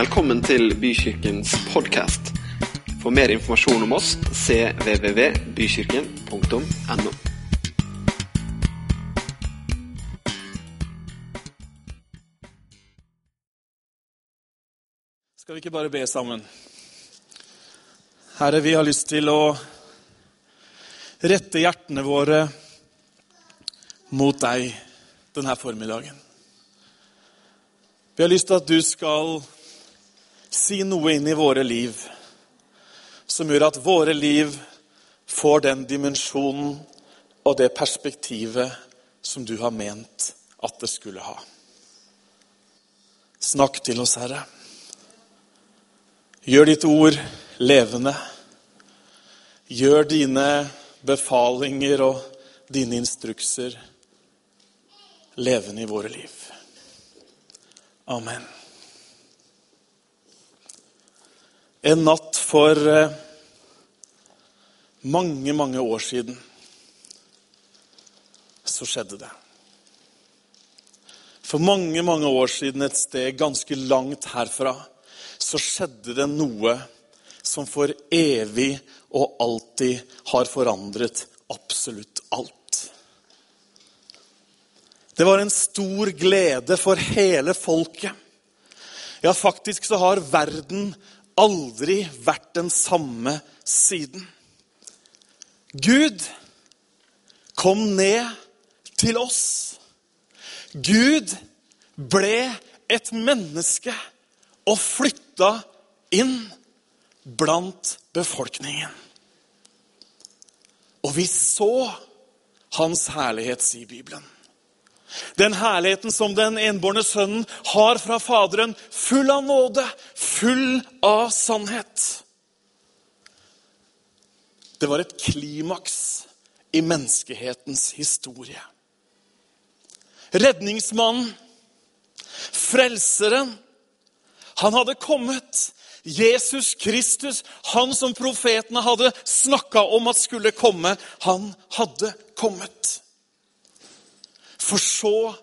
Velkommen til Bykirkens podkast. For mer informasjon om oss cvvvbykirken.no. Skal vi ikke bare be sammen? Herre, vi har lyst til å rette hjertene våre mot deg denne formiddagen. Vi har lyst til at du skal si noe inn i våre liv som gjør at våre liv får den dimensjonen og det perspektivet som du har ment at det skulle ha. Snakk til oss, Herre. Gjør ditt ord levende. Gjør dine befalinger og dine instrukser levende i våre liv. Amen. En natt for eh, mange, mange år siden så skjedde det. For mange, mange år siden, et sted ganske langt herfra, så skjedde det noe som for evig og alltid har forandret absolutt alt. Det var en stor glede for hele folket. Ja, faktisk så har verden aldri vært den samme siden. Gud kom ned til oss. Gud ble et menneske og flytta inn blant befolkningen. Og vi så hans herlighet, sier Bibelen. Den herligheten som den enbårne sønnen har fra Faderen, full av nåde, full av sannhet. Det var et klimaks i menneskehetens historie. Redningsmannen, frelseren, han hadde kommet. Jesus Kristus, han som profetene hadde snakka om at skulle komme, han hadde kommet. For så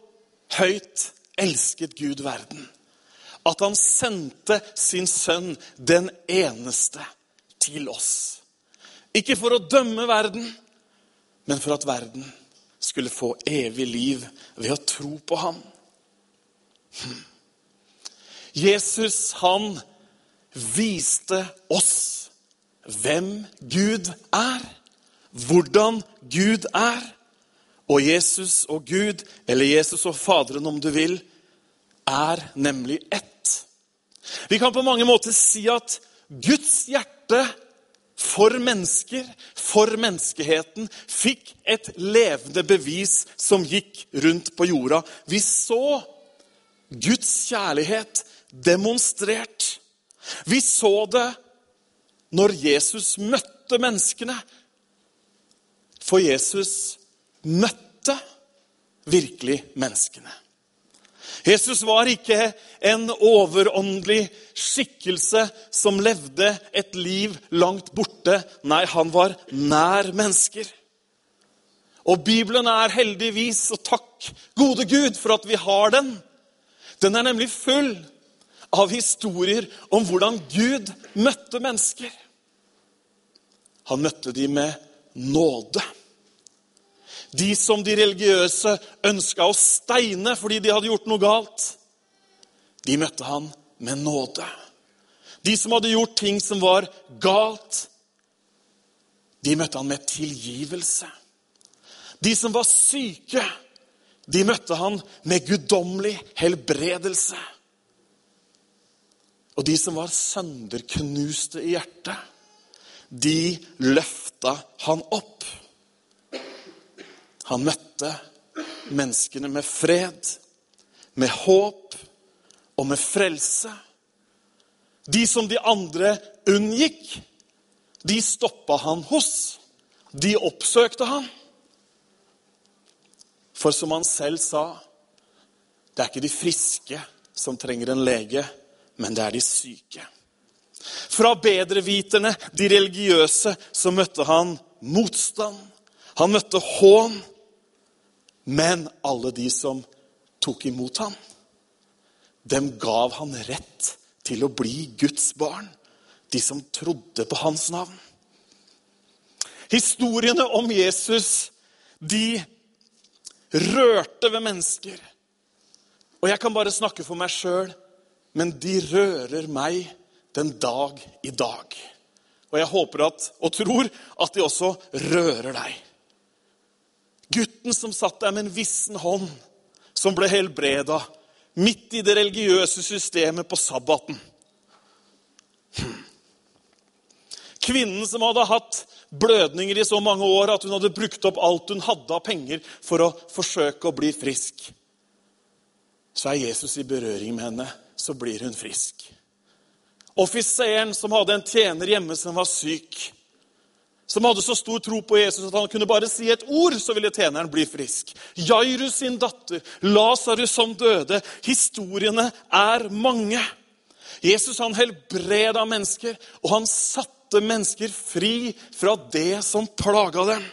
høyt elsket Gud verden at han sendte sin sønn, den eneste, til oss. Ikke for å dømme verden, men for at verden skulle få evig liv ved å tro på ham. Hm. Jesus, han viste oss hvem Gud er, hvordan Gud er. Og Jesus og Gud, eller Jesus og Faderen om du vil, er nemlig ett. Vi kan på mange måter si at Guds hjerte for mennesker, for menneskeheten, fikk et levende bevis som gikk rundt på jorda. Vi så Guds kjærlighet demonstrert. Vi så det når Jesus møtte menneskene. For Jesus møtte virkelig menneskene. Jesus var ikke en overåndelig skikkelse som levde et liv langt borte. Nei, han var nær mennesker. Og Bibelen er heldigvis, og takk gode Gud for at vi har den. Den er nemlig full av historier om hvordan Gud møtte mennesker. Han møtte dem med nåde. De som de religiøse ønska å steine fordi de hadde gjort noe galt, de møtte han med nåde. De som hadde gjort ting som var galt, de møtte han med tilgivelse. De som var syke, de møtte han med guddommelig helbredelse. Og de som var sønderknuste i hjertet, de løfta han opp. Han møtte menneskene med fred, med håp og med frelse. De som de andre unngikk, de stoppa han hos. De oppsøkte han. For som han selv sa, det er ikke de friske som trenger en lege, men det er de syke. Fra bedreviterne, de religiøse, så møtte han motstand. Han møtte hån. Men alle de som tok imot ham, dem gav han rett til å bli Guds barn, de som trodde på hans navn. Historiene om Jesus, de rørte ved mennesker. Og jeg kan bare snakke for meg sjøl, men de rører meg den dag i dag. Og jeg håper at, og tror at de også rører deg. Gutten som satt der med en vissen hånd, som ble helbreda midt i det religiøse systemet på sabbaten. Kvinnen som hadde hatt blødninger i så mange år at hun hadde brukt opp alt hun hadde av penger for å forsøke å bli frisk. Så er Jesus i berøring med henne, så blir hun frisk. Offiseren som hadde en tjener hjemme som var syk, som hadde så stor tro på Jesus at han kunne bare si et ord, så ville tjeneren bli frisk. Jairus sin datter, Lasarus som døde. Historiene er mange. Jesus han helbreda mennesker, og han satte mennesker fri fra det som plaga dem.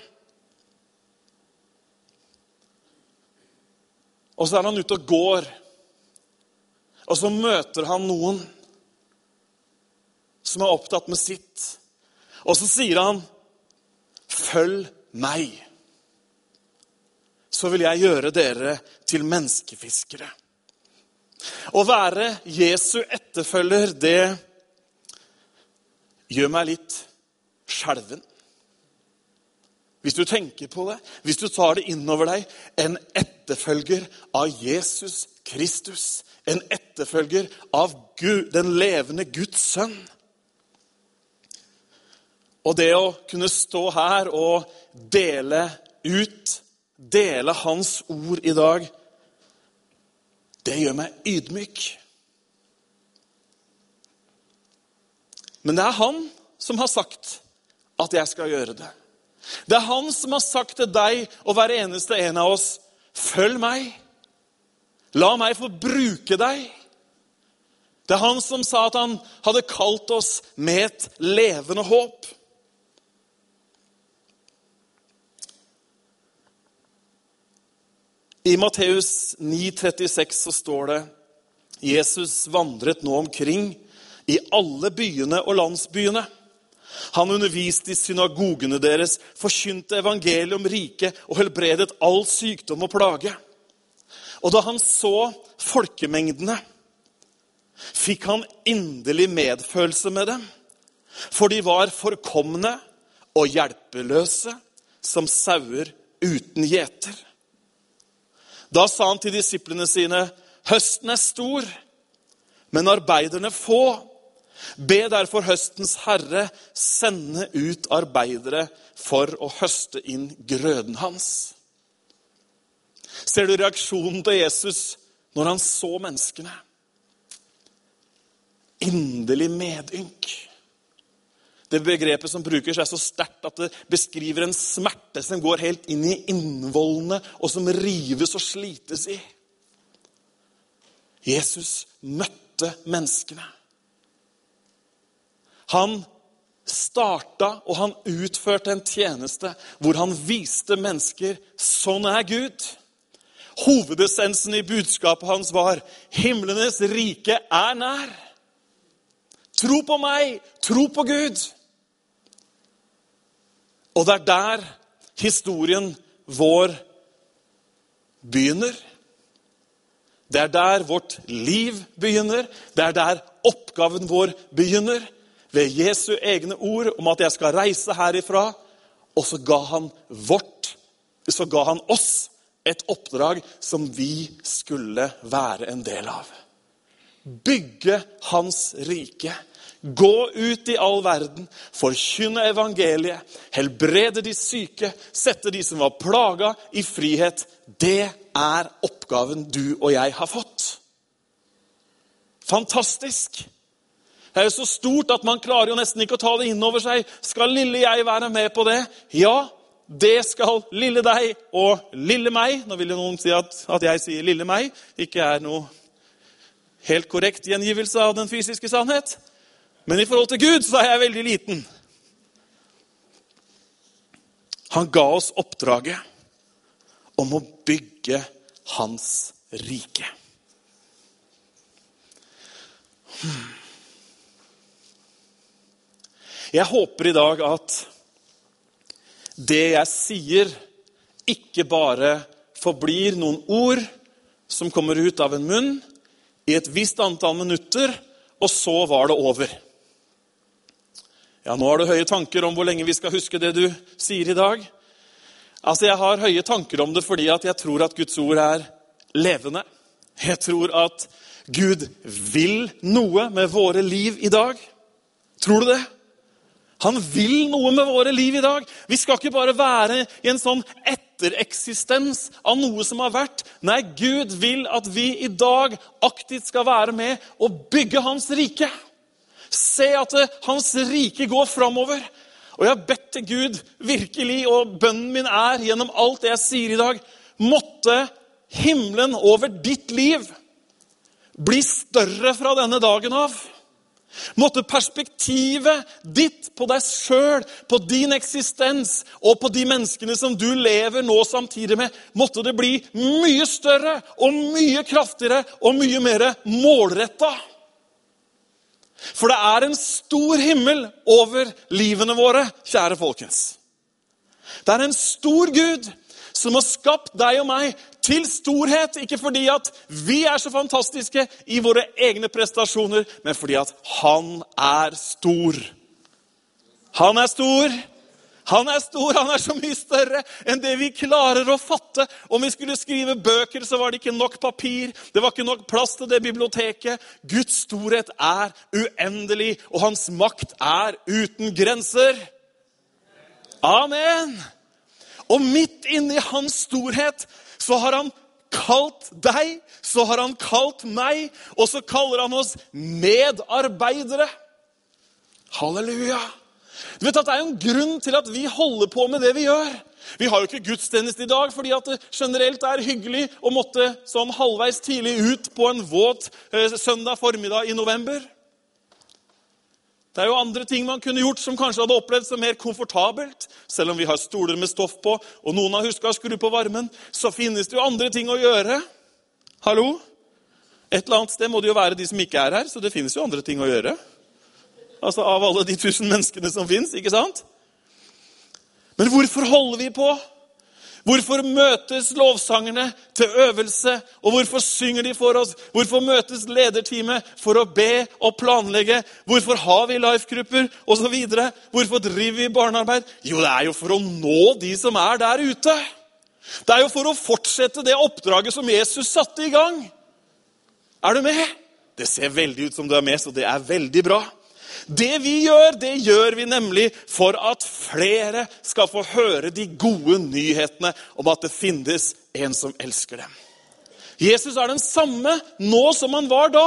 Og så er han ute og går, og så møter han noen som er opptatt med sitt. Og så sier han 'Følg meg', så vil jeg gjøre dere til menneskefiskere. Å være Jesu etterfølger, det gjør meg litt skjelven. Hvis du tenker på det, hvis du tar det innover deg En etterfølger av Jesus Kristus. En etterfølger av Gud, den levende Guds sønn. Og det å kunne stå her og dele ut, dele Hans ord i dag, det gjør meg ydmyk. Men det er han som har sagt at jeg skal gjøre det. Det er han som har sagt til deg og hver eneste en av oss Følg meg. La meg få bruke deg. Det er han som sa at han hadde kalt oss med et levende håp. I Matteus 9,36 så står det Jesus vandret nå omkring i alle byene og landsbyene. Han underviste i synagogene deres, forkynte evangeliet om riket og helbredet all sykdom og plage. Og da han så folkemengdene, fikk han inderlig medfølelse med dem, for de var forkomne og hjelpeløse som sauer uten gjeter. Da sa han til disiplene sine, 'Høsten er stor, men arbeiderne få.' Be derfor høstens herre sende ut arbeidere for å høste inn grøden hans. Ser du reaksjonen til Jesus når han så menneskene? Inderlig medynk. Det begrepet som brukes, er så sterkt at det beskriver en smerte som går helt inn i innvollene, og som rives og slites i. Jesus møtte menneskene. Han starta og han utførte en tjeneste hvor han viste mennesker sånn er Gud. Hovedessensen i budskapet hans var himlenes rike er nær. Tro på meg, tro på Gud. Og det er der historien vår begynner. Det er der vårt liv begynner. Det er der oppgaven vår begynner. Ved Jesu egne ord om at 'jeg skal reise herifra'. Og så ga han vårt, så ga han oss et oppdrag som vi skulle være en del av. Bygge hans rike Gå ut i all verden, forkynne evangeliet, helbrede de syke, sette de som var plaga, i frihet. Det er oppgaven du og jeg har fått. Fantastisk! Det er jo så stort at man klarer jo nesten ikke å ta det inn over seg. Skal lille jeg være med på det? Ja, det skal lille deg og lille meg. Nå vil jo noen si at, at jeg sier lille meg ikke er noe helt korrekt gjengivelse av den fysiske sannhet. Men i forhold til Gud så er jeg veldig liten. Han ga oss oppdraget om å bygge hans rike. Jeg håper i dag at det jeg sier, ikke bare forblir noen ord som kommer ut av en munn i et visst antall minutter, og så var det over. Ja, nå har du høye tanker om hvor lenge vi skal huske det du sier i dag. Altså, Jeg har høye tanker om det fordi at jeg tror at Guds ord er levende. Jeg tror at Gud vil noe med våre liv i dag. Tror du det? Han vil noe med våre liv i dag. Vi skal ikke bare være i en sånn ettereksistens av noe som har vært. Nei, Gud vil at vi i dag aktivt skal være med og bygge Hans rike. Se at det, Hans rike går framover. Og jeg har bedt til Gud virkelig, og bønnen min er gjennom alt det jeg sier i dag Måtte himmelen over ditt liv bli større fra denne dagen av. Måtte perspektivet ditt på deg sjøl, på din eksistens og på de menneskene som du lever nå samtidig med, måtte det bli mye større og mye kraftigere og mye mer målretta. For det er en stor himmel over livene våre, kjære folkens. Det er en stor Gud som har skapt deg og meg til storhet. Ikke fordi at vi er så fantastiske i våre egne prestasjoner, men fordi at han er stor. Han er stor. Han er stor, han er så mye større enn det vi klarer å fatte. Om vi skulle skrive bøker, så var det ikke nok papir. Det var ikke nok plass til det biblioteket. Guds storhet er uendelig, og hans makt er uten grenser. Amen. Og midt inni hans storhet så har han kalt deg, så har han kalt meg, og så kaller han oss medarbeidere. Halleluja. Du vet at Det er jo en grunn til at vi holder på med det vi gjør. Vi har jo ikke gudstjeneste i dag fordi at det generelt er hyggelig å måtte sånn halvveis tidlig ut på en våt eh, søndag formiddag i november. Det er jo andre ting man kunne gjort som kanskje hadde opplevd som mer komfortabelt. Selv om vi har stoler med stoff på, og noen har huska å skru på varmen, så finnes det jo andre ting å gjøre. Hallo? Et eller annet sted må det jo være de som ikke er her, så det finnes jo andre ting å gjøre. Altså Av alle de tusen menneskene som fins, ikke sant? Men hvorfor holder vi på? Hvorfor møtes lovsangerne til øvelse? Og hvorfor synger de for oss? Hvorfor møtes lederteamet for å be og planlegge? Hvorfor har vi life-grupper osv.? Hvorfor driver vi barnearbeid? Jo, det er jo for å nå de som er der ute. Det er jo for å fortsette det oppdraget som Jesus satte i gang. Er du med? Det ser veldig ut som du er med, så det er veldig bra. Det vi gjør, det gjør vi nemlig for at flere skal få høre de gode nyhetene om at det finnes en som elsker dem. Jesus er den samme nå som han var da.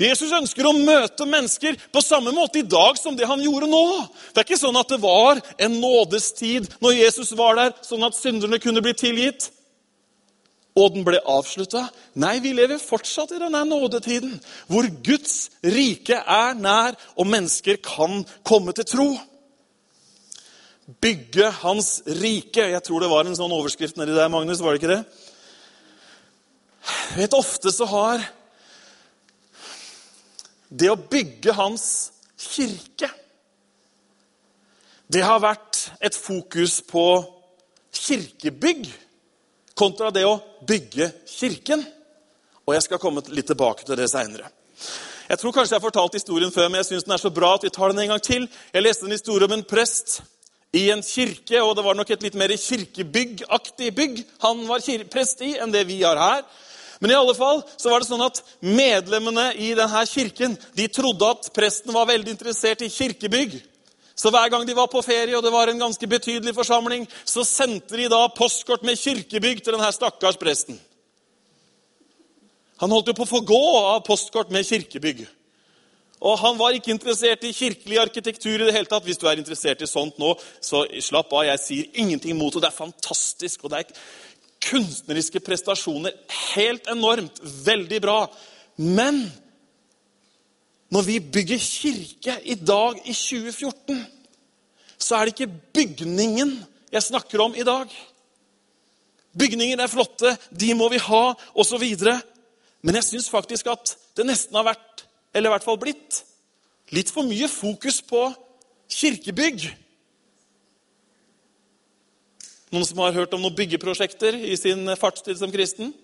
Jesus ønsker å møte mennesker på samme måte i dag som det han gjorde nå. Det er ikke sånn at det var en nådestid når Jesus var der, sånn at synderne kunne bli tilgitt og den ble avslutta. Nei, vi lever fortsatt i denne nådetiden, hvor Guds rike er nær, og mennesker kan komme til tro. Bygge Hans rike. Jeg tror det var en sånn overskrift nedi der, Magnus. Var det ikke det? Jeg vet, Ofte så har det å bygge Hans kirke Det har vært et fokus på kirkebygg kontra det å bygge kirken. Og jeg skal komme litt tilbake til det seinere. Jeg tror kanskje jeg har fortalt historien før, men jeg syns den er så bra at vi tar den en gang til. Jeg leste en historie om en prest i en kirke, og det var nok et litt mer kirkebyggaktig bygg han var prest i, enn det vi har her. Men i alle fall så var det sånn at medlemmene i denne kirken de trodde at presten var veldig interessert i kirkebygg. Så hver gang de var på ferie, og det var en ganske betydelig forsamling, så sendte de da postkort med kirkebygg til denne stakkars presten. Han holdt jo på å få gå av postkort med kirkebygg. Og han var ikke interessert i kirkelig arkitektur i det hele tatt. Hvis du er interessert i sånt nå, så slapp av. Jeg sier ingenting mot det. Det er fantastisk. Og det er kunstneriske prestasjoner. Helt enormt. Veldig bra. Men når vi bygger kirke i dag i 2014, så er det ikke bygningen jeg snakker om i dag. Bygninger er flotte, de må vi ha, osv. Men jeg syns faktisk at det nesten har vært, eller i hvert fall blitt, litt for mye fokus på kirkebygg. Noen som har hørt om noen byggeprosjekter i sin fartstid som kristen?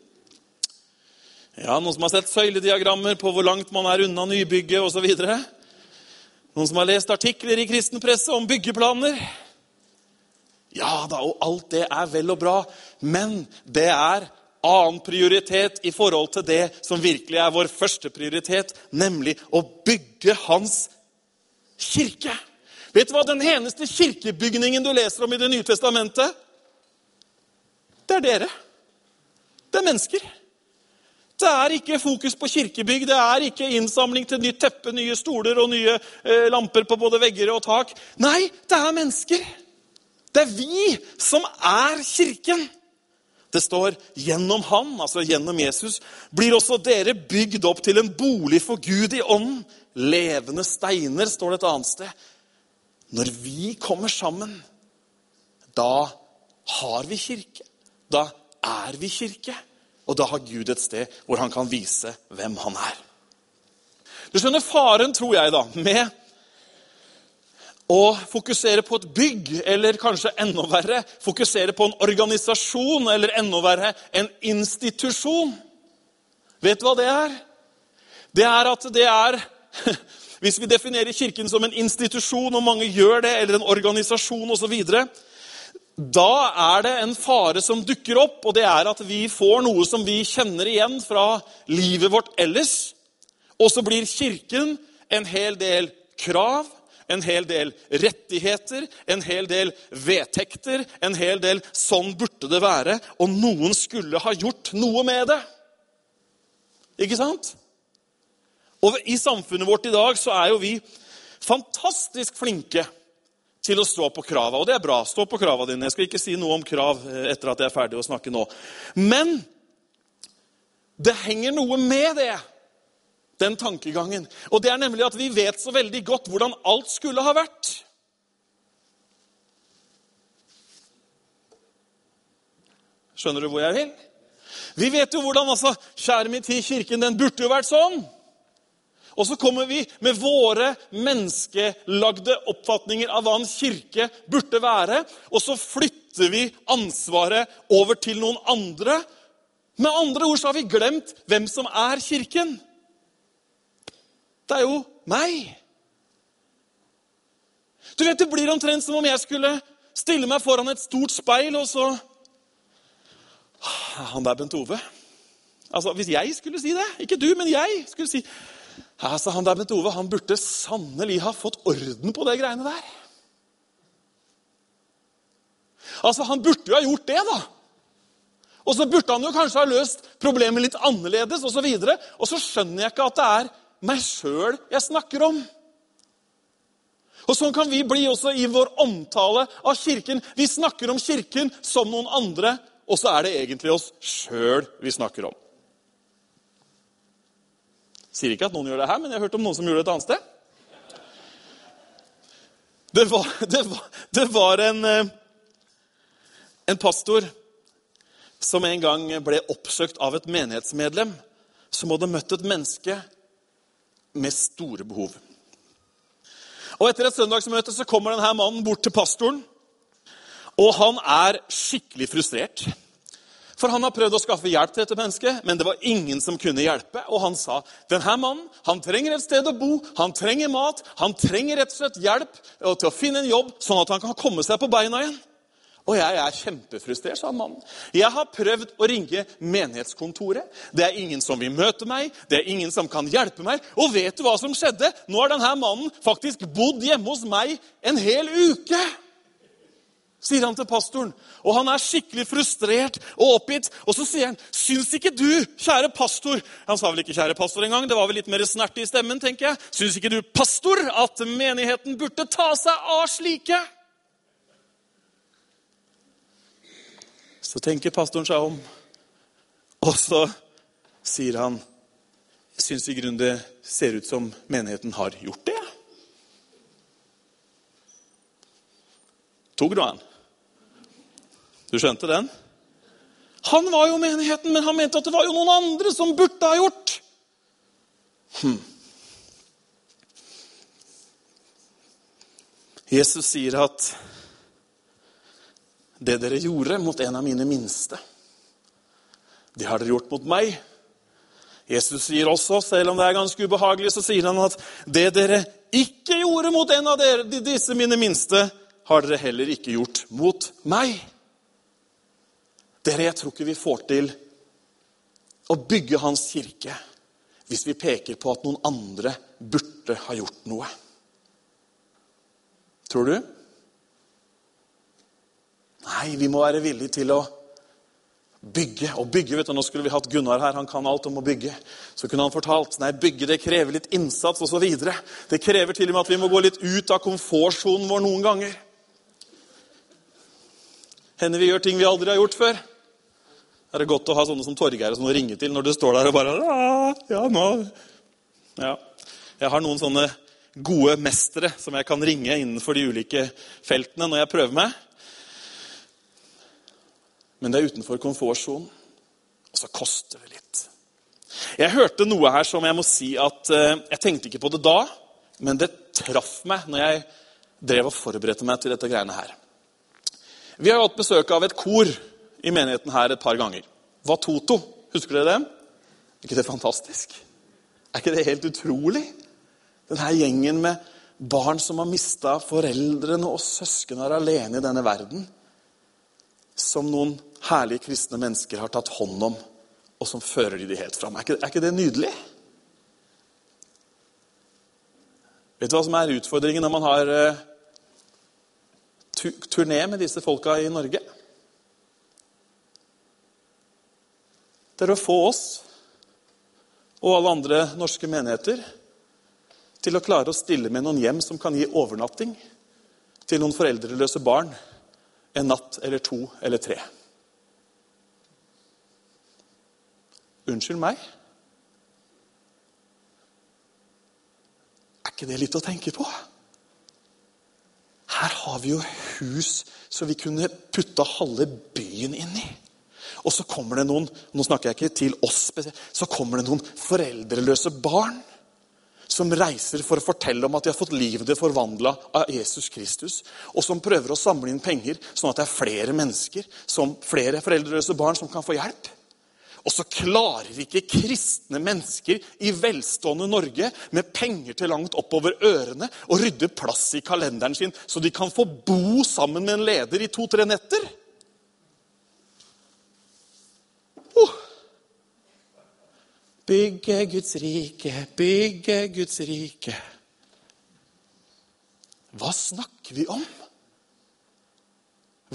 Ja, Noen som har sett søylediagrammer på hvor langt man er unna nybygget osv.? Noen som har lest artikler i kristen presse om byggeplaner? Ja da, og alt det er vel og bra, men det er annen prioritet i forhold til det som virkelig er vår første prioritet, nemlig å bygge Hans kirke. Vet du hva den eneste kirkebygningen du leser om i Det nye testamentet? Det er dere. Det er mennesker. Det er ikke fokus på kirkebygg, det er ikke innsamling til nytt teppe, nye stoler og nye eh, lamper på både vegger og tak. Nei, det er mennesker. Det er vi som er kirken. Det står 'gjennom Han', altså gjennom Jesus, blir også dere bygd opp til en bolig for Gud i ånden. Levende steiner, står det et annet sted. Når vi kommer sammen, da har vi kirke. Da er vi kirke. Og da har Gud et sted hvor han kan vise hvem han er. Du skjønner faren, tror jeg, da, med å fokusere på et bygg, eller kanskje enda verre, fokusere på en organisasjon, eller enda verre, en institusjon. Vet du hva det er? Det er at det er Hvis vi definerer Kirken som en institusjon, og mange gjør det, eller en organisasjon osv., da er det en fare som dukker opp, og det er at vi får noe som vi kjenner igjen fra livet vårt ellers. Og så blir Kirken en hel del krav, en hel del rettigheter, en hel del vedtekter, en hel del 'sånn burde det være', og noen skulle ha gjort noe med det. Ikke sant? Og I samfunnet vårt i dag så er jo vi fantastisk flinke til å stå på krava. Og det er bra. Stå på krava dine. Jeg skal ikke si noe om krav eh, etter at jeg er ferdig å snakke nå. Men det henger noe med det den tankegangen. Og det er nemlig at vi vet så veldig godt hvordan alt skulle ha vært. Skjønner du hvor jeg vil? Vi vet jo hvordan altså, Kjære min tid, kirken den burde jo vært sånn. Og så kommer vi med våre menneskelagde oppfatninger av hva en kirke burde være. Og så flytter vi ansvaret over til noen andre. Med andre ord så har vi glemt hvem som er kirken. Det er jo meg. Du vet, Det blir omtrent som om jeg skulle stille meg foran et stort speil, og så Han der Bent Ove Altså, Hvis jeg skulle si det, ikke du, men jeg skulle si altså, Han der Bent Ove han burde sannelig ha fått orden på de greiene der. Altså, Han burde jo ha gjort det, da. Og så burde han jo kanskje ha løst problemet litt annerledes osv. Og, så og så skjønner jeg ikke at det er meg sjøl jeg snakker om. Og Sånn kan vi bli også i vår omtale av Kirken. Vi snakker om Kirken som noen andre, og så er det egentlig oss sjøl vi snakker om. Sier ikke at noen gjør det her, men jeg har hørt om noen som gjorde det et annet sted. Det var, det var, det var en, eh, en pastor som en gang ble oppsøkt av et menighetsmedlem som hadde møtt et menneske med store behov. Og Etter et søndagsmøte så kommer denne mannen bort til pastoren. Og han er skikkelig frustrert. For han har prøvd å skaffe hjelp til dette mennesket, men det var ingen som kunne hjelpe. Og han sa denne mannen han trenger et sted å bo, han trenger mat, han trenger rett og slett hjelp til å finne en jobb, sånn at han kan komme seg på beina igjen. Og jeg er kjempefrustrert, sa mannen. Jeg har prøvd å ringe menighetskontoret. Det er ingen som vil møte meg, det er ingen som kan hjelpe meg. Og vet du hva som skjedde? Nå har denne mannen faktisk bodd hjemme hos meg en hel uke. Sier han til pastoren. Og han er skikkelig frustrert og oppgitt. Og så sier han, 'Syns ikke du, kjære pastor' Han sa vel ikke 'kjære pastor' engang, det var vel litt mer snert i stemmen, tenker jeg. 'Syns ikke du, pastor, at menigheten burde ta seg av slike?' Så tenker pastoren seg om, og så sier han syns i grunnen det ser ut som menigheten har gjort det. Tok du han? Du skjønte den? Han var jo menigheten, men han mente at det var jo noen andre som burde ha gjort. Hm. Jesus sier at det dere gjorde mot en av mine minste, det har dere gjort mot meg. Jesus sier også, selv om det er ganske ubehagelig, så sier han at det dere ikke gjorde mot en av dere, disse mine minste, har dere heller ikke gjort mot meg. Dere, jeg tror ikke vi får til å bygge hans kirke hvis vi peker på at noen andre burde ha gjort noe. Tror du? Nei, vi må være villige til å bygge. Og bygge, vet du, Nå skulle vi hatt Gunnar her, han kan alt om å bygge. Så kunne han fortalt nei, bygge det krever litt innsats osv. Det krever til og med at vi må gå litt ut av komfortsonen vår noen ganger. Hender vi gjør ting vi aldri har gjort før. Er det godt å ha sånne som Torgeir som å ringe til når du står der og bare ja, nå. Ja. Jeg har noen sånne gode mestere som jeg kan ringe innenfor de ulike feltene når jeg prøver meg. Men det er utenfor komfortsonen, og så koster det litt. Jeg hørte noe her som jeg må si at eh, Jeg tenkte ikke på det da, men det traff meg når jeg drev og forberedte meg til dette greiene her. Vi har hatt besøk av et kor i menigheten her et par ganger. Vatoto. Husker dere dem? Er ikke det fantastisk? Er ikke det helt utrolig? Denne gjengen med barn som har mista foreldrene og søsken er alene i denne verden. Som noen herlige kristne mennesker har tatt hånd om, og som fører de helt fram. Er ikke, er ikke det nydelig? Vet du hva som er utfordringen når man har uh, turné med disse folka i Norge? Det er å få oss og alle andre norske menigheter til å klare å stille med noen hjem som kan gi overnatting til noen foreldreløse barn en natt eller to eller tre. Unnskyld meg? Er ikke det litt å tenke på? Her har vi jo hus så vi kunne putta halve byen inn i. Og så kommer det noen nå snakker jeg ikke til oss så kommer det noen foreldreløse barn som reiser for å fortelle om at de har fått livet forvandla av Jesus Kristus, og som prøver å samle inn penger, sånn at det er flere mennesker, som flere foreldreløse barn, som kan få hjelp. Og så klarer ikke kristne mennesker i velstående Norge med penger til langt oppover ørene å rydde plass i kalenderen sin, så de kan få bo sammen med en leder i to-tre netter. Oh. Bygge Guds rike, bygge Guds rike. Hva snakker vi om?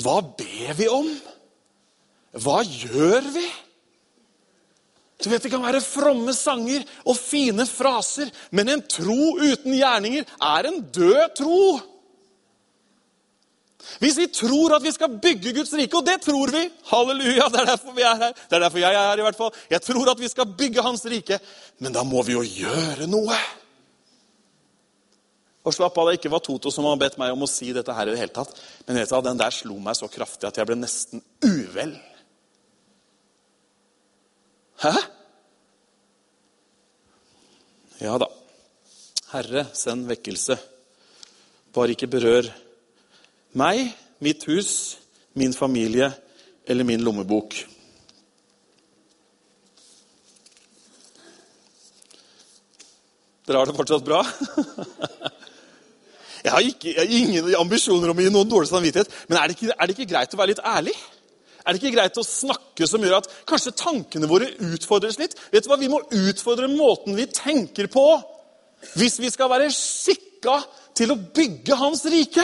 Hva ber vi om? Hva gjør vi? Du vet, Det kan være fromme sanger og fine fraser, men en tro uten gjerninger er en død tro. Hvis vi tror at vi skal bygge Guds rike, og det tror vi Halleluja, det er derfor vi er her. Det er derfor jeg er her. i hvert fall. Jeg tror at vi skal bygge Hans rike, men da må vi jo gjøre noe. Og slapp av, Det ikke var Toto som har bedt meg om å si dette her i det hele tatt. Men vet du, den der slo meg så kraftig at jeg ble nesten uvel. Hæ? Ja da. Herre, send vekkelse. Bare ikke berør meg, mitt hus, min familie eller min lommebok. Dere har det fortsatt bra? Jeg har, ikke, jeg har, ingen ambisjoner om å gi noen dårlig samvittighet, men er det, ikke, er det ikke greit å være litt ærlig? Er det ikke greit å snakke som gjør at kanskje tankene våre utfordres litt? Vet du hva? Vi må utfordre måten vi tenker på hvis vi skal være skikka til å bygge Hans rike.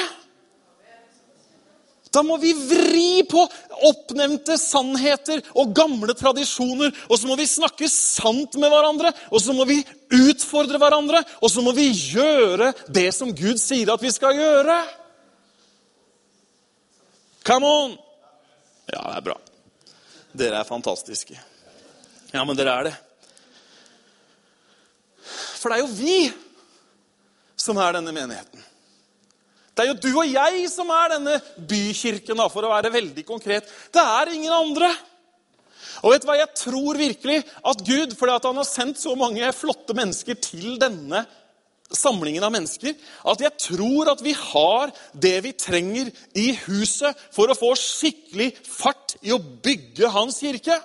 Da må vi vri på oppnevnte sannheter og gamle tradisjoner. Og så må vi snakke sant med hverandre, og så må vi utfordre hverandre. Og så må vi gjøre det som Gud sier at vi skal gjøre. Come on! Ja, det er bra. Dere er fantastiske. Ja, men dere er det. For det er jo vi som er denne menigheten. Det er jo du og jeg som er denne bykirken, for å være veldig konkret. Det er ingen andre. Og vet du hva, Jeg tror virkelig at Gud, fordi at han har sendt så mange flotte mennesker til denne samlingen av mennesker, at jeg tror at vi har det vi trenger i huset for å få skikkelig fart i å bygge hans kirke.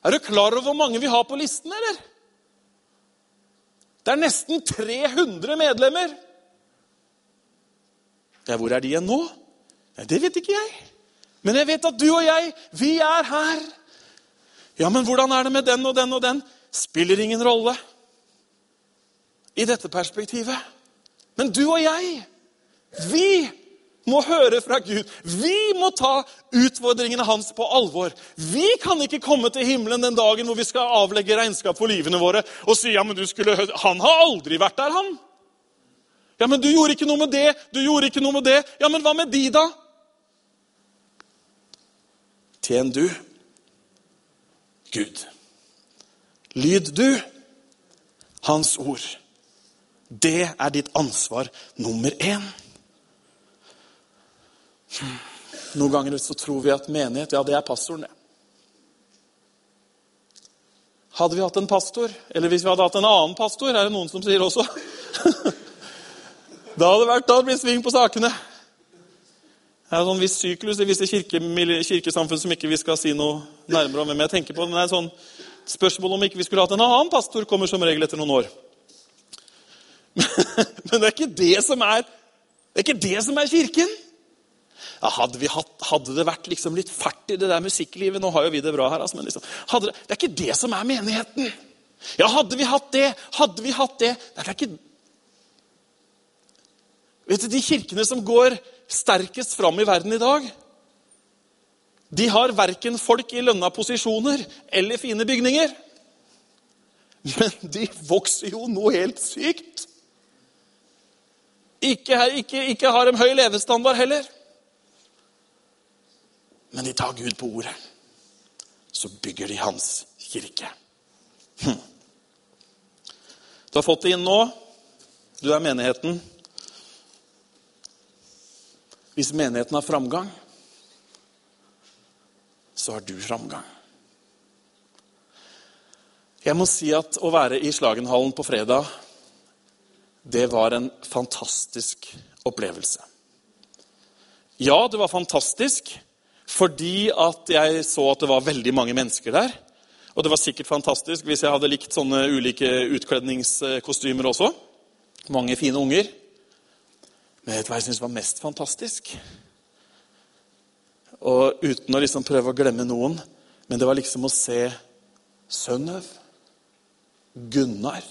Er du klar over hvor mange vi har på listen, eller? Det er nesten 300 medlemmer. Ja, hvor er de igjen nå? Ja, det vet ikke jeg. Men jeg vet at du og jeg, vi er her. Ja, men hvordan er det med den og den og den? Spiller ingen rolle i dette perspektivet. Men du og jeg, vi må høre fra Gud. Vi må ta utfordringene hans på alvor. Vi kan ikke komme til himmelen den dagen hvor vi skal avlegge regnskap for livene våre og si ja, men du skulle, han har aldri vært der, han. Ja, men du gjorde ikke noe med det, du gjorde ikke noe med det. Ja, men hva med de, da? Tjen du Gud. Lyd du Hans ord. Det er ditt ansvar nummer én. Noen ganger så tror vi at menighet, ja, det er pastoren, det. Hadde vi hatt en pastor, eller hvis vi hadde hatt en annen pastor, er det noen som sier også Da hadde det vært, da hadde det blitt sving på sakene. Det er en sånn viss syklus i visse kirke, kirkesamfunn som ikke vi skal si noe nærmere om hvem jeg tenker på. Men det er sånn spørsmål om ikke vi skulle hatt en annen pastor, kommer som regel etter noen år. Men det er ikke det som er, det er, ikke det som er kirken. Ja, hadde, hatt, hadde, det vært liksom litt fart i det der musikklivet Nå har jo vi det bra her, altså, men liksom, det, det, er ikke det som er menigheten. Ja, hadde vi hatt det, hadde vi hatt det Det er ikke Vet du, De kirkene som går sterkest fram i verden i dag, de har verken folk i lønna posisjoner eller fine bygninger. Men de vokser jo noe helt sykt. Ikke, ikke, ikke har en høy levestandard heller. Men de tar Gud på ordet. Så bygger de hans kirke. Hm. Du har fått det inn nå. Du er menigheten. Hvis menigheten har framgang, så har du framgang. Jeg må si at å være i Slagenhallen på fredag, det var en fantastisk opplevelse. Ja, det var fantastisk fordi at jeg så at det var veldig mange mennesker der. Og det var sikkert fantastisk hvis jeg hadde likt sånne ulike utkledningskostymer også. Mange fine unger. Men vet du hva jeg syns var mest fantastisk? Og uten å liksom prøve å glemme noen, men det var liksom å se Sønnøv, Gunnar,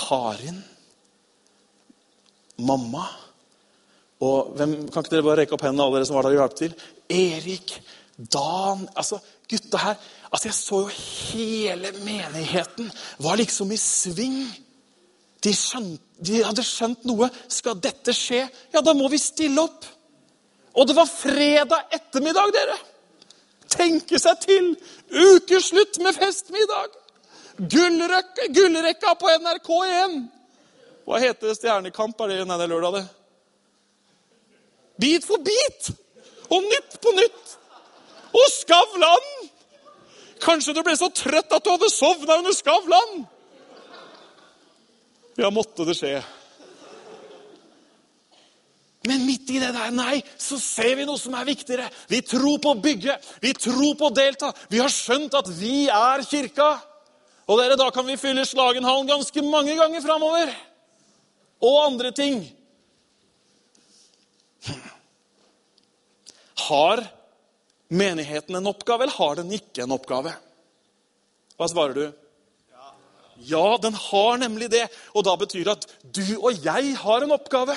Karin, mamma og hvem, Kan ikke dere bare rekke opp hendene, alle dere som var der og hjalp til? Erik, Dan altså Gutta her altså Jeg så jo hele menigheten var liksom i sving. De, skjønt, de hadde skjønt noe. Skal dette skje, ja, da må vi stille opp. Og det var fredag ettermiddag, dere! Tenke seg til! Ukeslutt med festmiddag! Gullrekka, på NRK1! Hva heter det? Stjernekamp? Er det, nei, det er lørdag, det. Bit for bit! Og Nytt på Nytt! Og Skavlan! Kanskje du ble så trøtt at du hadde sovna under Skavlan? Ja, måtte det skje. Men midt i det der, nei, så ser vi noe som er viktigere. Vi tror på å bygge, vi tror på å delta. Vi har skjønt at vi er kirka. Og dere, da kan vi fylle Slagenhallen ganske mange ganger framover. Og andre ting. Har menigheten en oppgave, eller har den ikke en oppgave? Hva svarer du? Ja, den har nemlig det. Og da betyr det at du og jeg har en oppgave.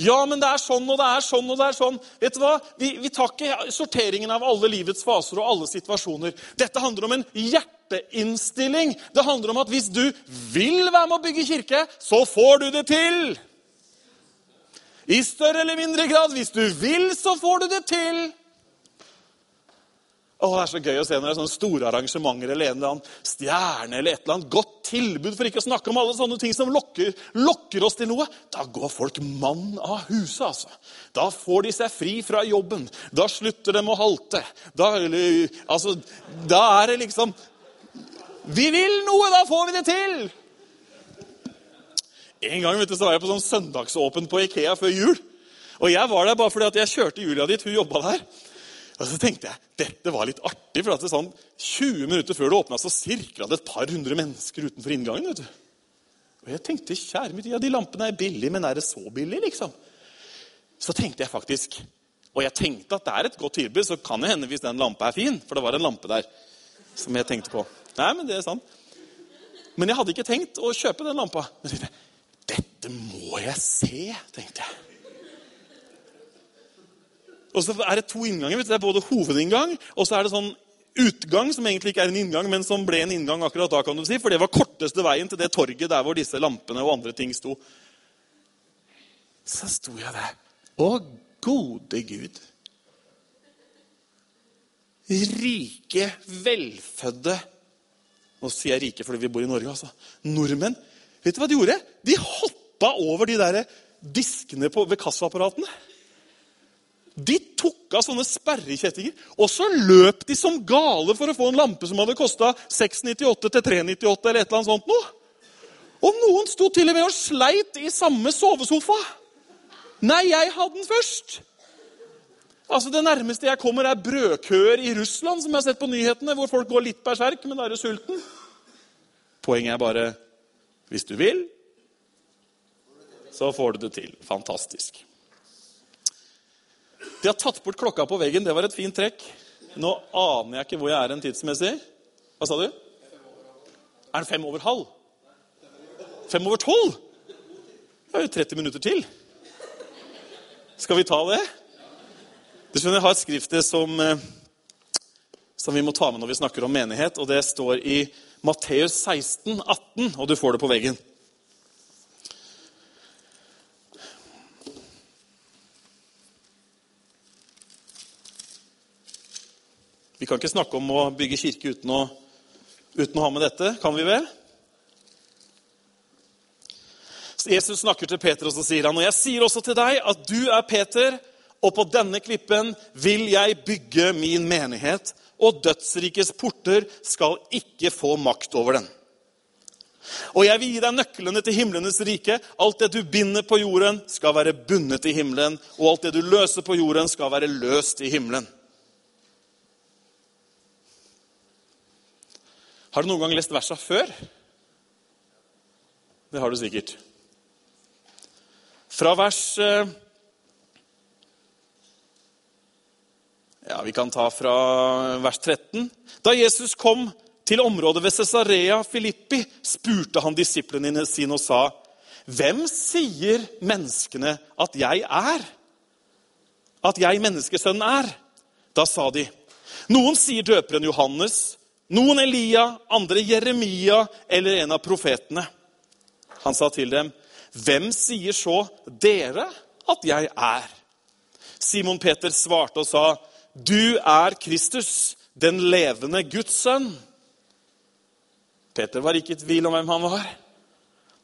Ja, men det er sånn og det er sånn og det er sånn. Vet du hva? Vi, vi tar ikke sorteringen av alle livets faser og alle situasjoner. Dette handler om en hjerteinnstilling. Det handler om at hvis du vil være med å bygge kirke, så får du det til. I større eller mindre grad. Hvis du vil, så får du det til. Å, Det er så gøy å se når det er sånne store arrangementer eller en eller annen stjerne eller et eller annet godt tilbud, for ikke å snakke om alle sånne ting som lokker, lokker oss til noe. Da går folk mann av huset, altså. Da får de seg fri fra jobben. Da slutter de å halte. Da, altså, da er det liksom Vi vil noe, da får vi det til! En gang vet du, så var jeg på sånn søndagsåpen på Ikea før jul. Og jeg var der bare fordi at jeg kjørte Julia dit. Hun jobba der. Og så tenkte jeg dette var litt artig, for at det sånn 20 minutter før det åpna, så sirkla det et par hundre mennesker utenfor inngangen. vet du. Og jeg tenkte, kjære mitt, ja, de lampene er billige, men er det så billig, liksom? Så tenkte jeg faktisk Og jeg tenkte at det er et godt tilbud, så kan det hende hvis den lampa er fin. For det var en lampe der som jeg tenkte på. Nei, men det er sant. Men jeg hadde ikke tenkt å kjøpe den lampa. Men jeg tenkte, dette må jeg se, tenkte jeg. Og så er det to innganger. Det er både hovedinngang og så er det sånn utgang, som egentlig ikke er en inngang, men som ble en inngang akkurat da. kan du si, For det var korteste veien til det torget der hvor disse lampene og andre ting sto. Så sto jeg der. Å, gode Gud. Rike, velfødde Nå sier jeg rike fordi vi bor i Norge. altså. Nordmenn. Vet du hva de gjorde? De hoppa over de der diskene på, ved kassaapparatene. De tok av sånne sperrekjettinger, og så løp de som gale for å få en lampe som hadde kosta 698 til 398 eller et eller annet sånt noe. Og noen sto til og med og sleit i samme sovesofa. Nei, jeg hadde den først. Altså Det nærmeste jeg kommer, er brødkøer i Russland, som jeg har sett på nyhetene, hvor folk går litt berserk, men da er du sulten. Poenget er bare hvis du vil, så får du det til. Fantastisk. De har tatt bort klokka på veggen. Det var et fint trekk. Nå aner jeg ikke hvor jeg er en tidsmessig. Hva sa du? Er den fem over halv? Fem over tolv? Det er jo 30 minutter til. Skal vi ta det? Du skjønner, Jeg har et skriftsted som, eh, som vi må ta med når vi snakker om menighet. og Det står i Matteus 16, 18, og du får det på veggen. Vi kan ikke snakke om å bygge kirke uten å, uten å ha med dette, kan vi vel? Jesus snakker til Peter, og så sier han, og jeg sier også til deg at du er Peter, og på denne klippen vil jeg bygge min menighet, og dødsrikets porter skal ikke få makt over den. Og jeg vil gi deg nøklene til himlenes rike. Alt det du binder på jorden, skal være bundet i himmelen, og alt det du løser på jorden, skal være løst i himmelen. Har du noen gang lest versa før? Det har du sikkert. Fra vers eh, Ja, Vi kan ta fra vers 13. Da Jesus kom til området ved Cesarea Filippi, spurte han disiplene sine og sa, 'Hvem sier menneskene at jeg er?' At jeg, menneskesønnen, er? Da sa de, 'Noen sier døperen Johannes.' Noen Elia, andre Jeremia eller en av profetene. Han sa til dem, 'Hvem sier så dere at jeg er?' Simon Peter svarte og sa, 'Du er Kristus, den levende Guds sønn.' Peter var ikke i tvil om hvem han var.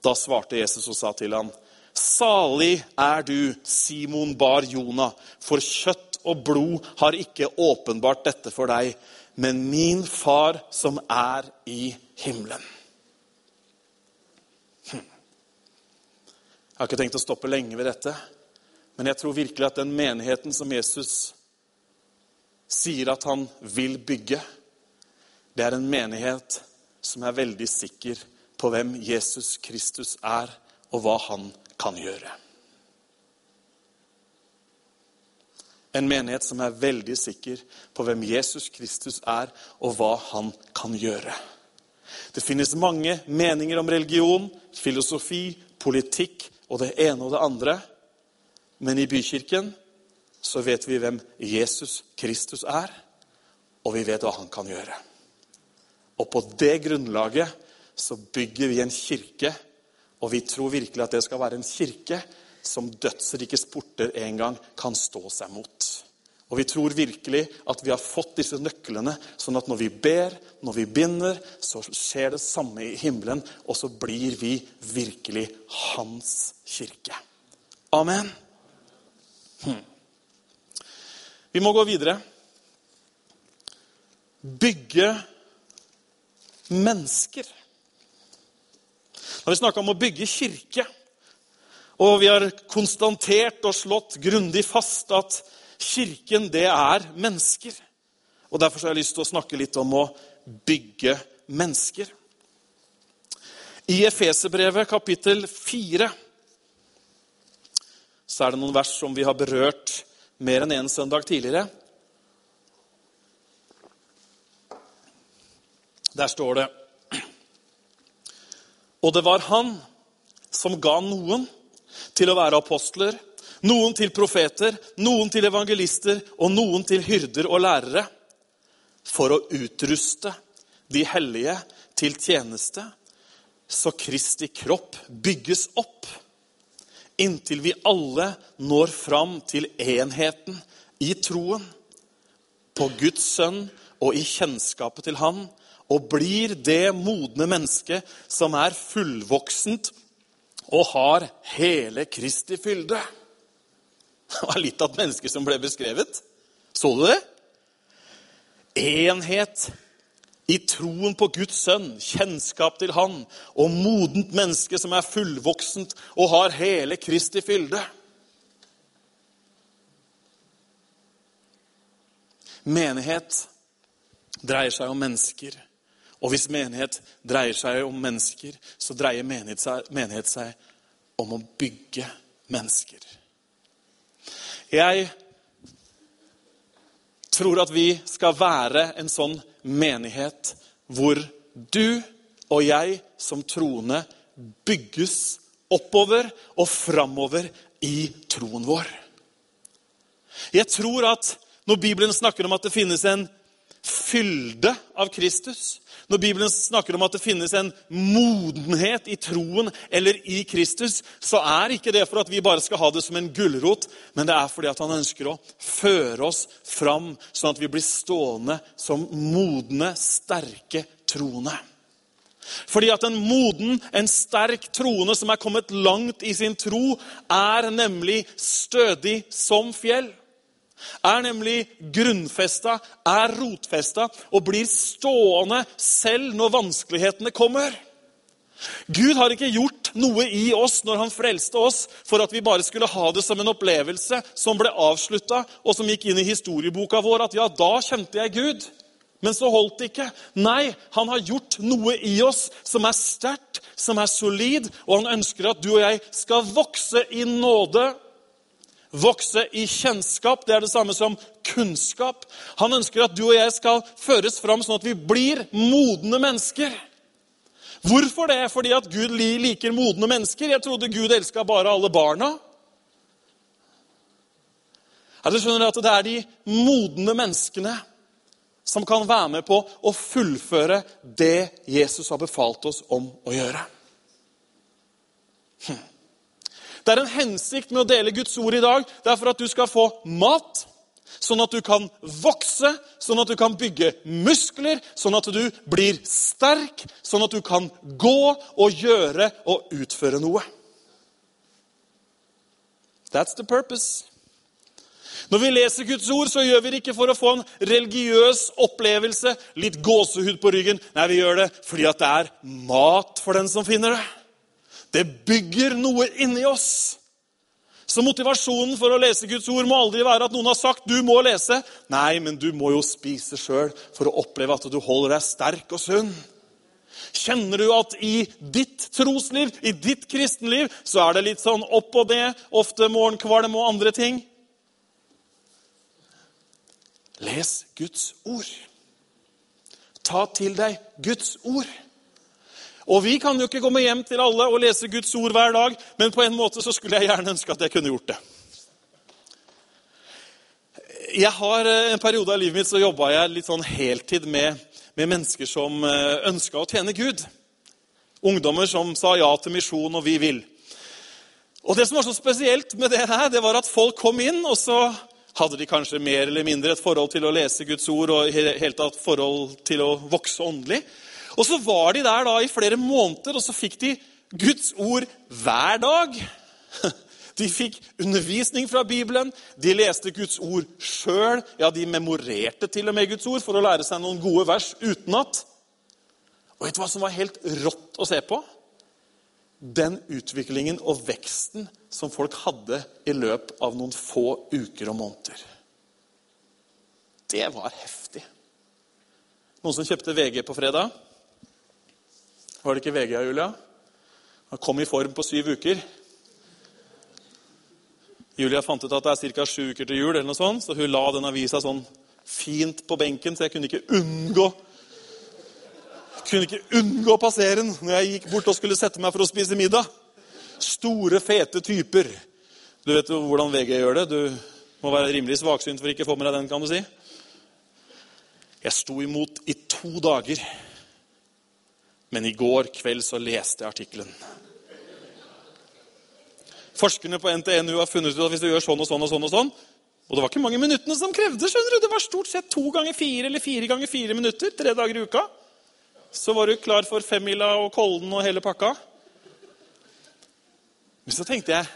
Da svarte Jesus og sa til ham, 'Salig er du, Simon bar Jona, for kjøtt og blod har ikke åpenbart dette for deg.' Men min far som er i himmelen. Hm. Jeg har ikke tenkt å stoppe lenge ved dette, men jeg tror virkelig at den menigheten som Jesus sier at han vil bygge, det er en menighet som er veldig sikker på hvem Jesus Kristus er, og hva han kan gjøre. En menighet som er veldig sikker på hvem Jesus Kristus er, og hva han kan gjøre. Det finnes mange meninger om religion, filosofi, politikk og det ene og det andre. Men i Bykirken så vet vi hvem Jesus Kristus er, og vi vet hva han kan gjøre. Og på det grunnlaget så bygger vi en kirke, og vi tror virkelig at det skal være en kirke som dødsrikes porter en gang kan stå seg mot. Og vi tror virkelig at vi har fått disse nøklene, sånn at når vi ber, når vi binder, så skjer det samme i himmelen, og så blir vi virkelig hans kirke. Amen. Hm. Vi må gå videre. Bygge mennesker. Når vi snakker om å bygge kirke, Og vi har konstatert og slått grundig fast at kirken, det er mennesker. Og Derfor har jeg lyst til å snakke litt om å bygge mennesker. I Efeserbrevet kapittel 4 så er det noen vers som vi har berørt mer enn én en søndag tidligere. Der står det Og det var han som ga noen til å være apostler, noen til profeter, noen til evangelister og noen til hyrder og lærere, for å utruste de hellige til tjeneste, så Kristi kropp bygges opp, inntil vi alle når fram til enheten i troen, på Guds sønn og i kjennskapet til Han, og blir det modne mennesket som er fullvoksent og har hele Kristi fylde. Det var litt av et menneske som ble beskrevet. Så du det? Enhet i troen på Guds sønn, kjennskap til Han og modent menneske som er fullvoksent og har hele Kristi fylde. Menighet dreier seg om mennesker. Og hvis menighet dreier seg om mennesker, så dreier menighet seg, menighet seg om å bygge mennesker. Jeg tror at vi skal være en sånn menighet hvor du og jeg som troende bygges oppover og framover i troen vår. Jeg tror at når Bibelen snakker om at det finnes en fylde av Kristus, når Bibelen snakker om at det finnes en modenhet i troen eller i Kristus, så er ikke det for at vi bare skal ha det som en gulrot, men det er fordi at han ønsker å føre oss fram, sånn at vi blir stående som modne, sterke troende. Fordi at en moden, en sterk troende som er kommet langt i sin tro, er nemlig stødig som fjell er nemlig grunnfesta, er rotfesta og blir stående selv når vanskelighetene kommer. Gud har ikke gjort noe i oss når han frelste oss, for at vi bare skulle ha det som en opplevelse som ble avslutta, og som gikk inn i historieboka vår. At ja, da kjente jeg Gud. Men så holdt det ikke. Nei, han har gjort noe i oss som er sterkt, som er solid, og han ønsker at du og jeg skal vokse i nåde Vokse i kjennskap, det er det samme som kunnskap. Han ønsker at du og jeg skal føres fram sånn at vi blir modne mennesker. Hvorfor det? Fordi at Gud liker modne mennesker? Jeg trodde Gud elska bare alle barna. Du skjønner at Det er de modne menneskene som kan være med på å fullføre det Jesus har befalt oss om å gjøre. Hm. Det er en hensikt med å dele Guds ord i dag. Det er for at du skal få mat, sånn at du kan vokse, sånn at du kan bygge muskler, sånn at du blir sterk, sånn at du kan gå og gjøre og utføre noe. That's the purpose. Når vi leser Guds ord, så gjør vi det ikke for å få en religiøs opplevelse, litt gåsehud på ryggen. Nei, vi gjør det fordi at det er mat for den som finner det. Det bygger noe inni oss. Så motivasjonen for å lese Guds ord må aldri være at noen har sagt du må lese. Nei, men du må jo spise sjøl for å oppleve at du holder deg sterk og sunn. Kjenner du at i ditt trosliv, i ditt kristenliv, så er det litt sånn opp og ned, ofte morgenkvalm og andre ting? Les Guds ord. Ta til deg Guds ord. Og Vi kan jo ikke komme hjem til alle og lese Guds ord hver dag, men på en måte så skulle jeg gjerne ønske at jeg kunne gjort det. Jeg har eh, En periode av livet mitt så jobba jeg litt sånn heltid med, med mennesker som eh, ønska å tjene Gud. Ungdommer som sa ja til misjon og 'vi vil'. Og Det som var så spesielt med det her, det var at folk kom inn, og så hadde de kanskje mer eller mindre et forhold til å lese Guds ord og helt tatt forhold til å vokse åndelig. Og så var de der da i flere måneder, og så fikk de Guds ord hver dag. De fikk undervisning fra Bibelen, de leste Guds ord sjøl. Ja, de memorerte til og med Guds ord for å lære seg noen gode vers utenat. Og vet du hva som var helt rått å se på? den utviklingen og veksten som folk hadde i løpet av noen få uker og måneder. Det var heftig. Noen som kjøpte VG på fredag? Var det ikke VG, Julia? Han kom i form på syv uker. Julia fant ut at det er ca. sju uker til jul, eller noe sånt, så hun la den avisa sånn fint på benken, så jeg kunne ikke unngå kunne ikke unngå å passere den når jeg gikk bort og skulle sette meg for å spise middag. Store, fete typer. Du vet jo hvordan VG gjør det. Du må være rimelig svaksynt for ikke å få med deg den, kan du si. Jeg sto imot i to dager, men i går kveld så leste jeg artikkelen. Forskerne på NTNU har funnet ut at hvis du gjør sånn og sånn og sånn og sånn Og det var ikke mange minuttene som krevde. skjønner du. Det var stort sett to ganger fire eller fire ganger fire minutter tre dager i uka. Så var du klar for femmila og Kollen og hele pakka. Men så tenkte jeg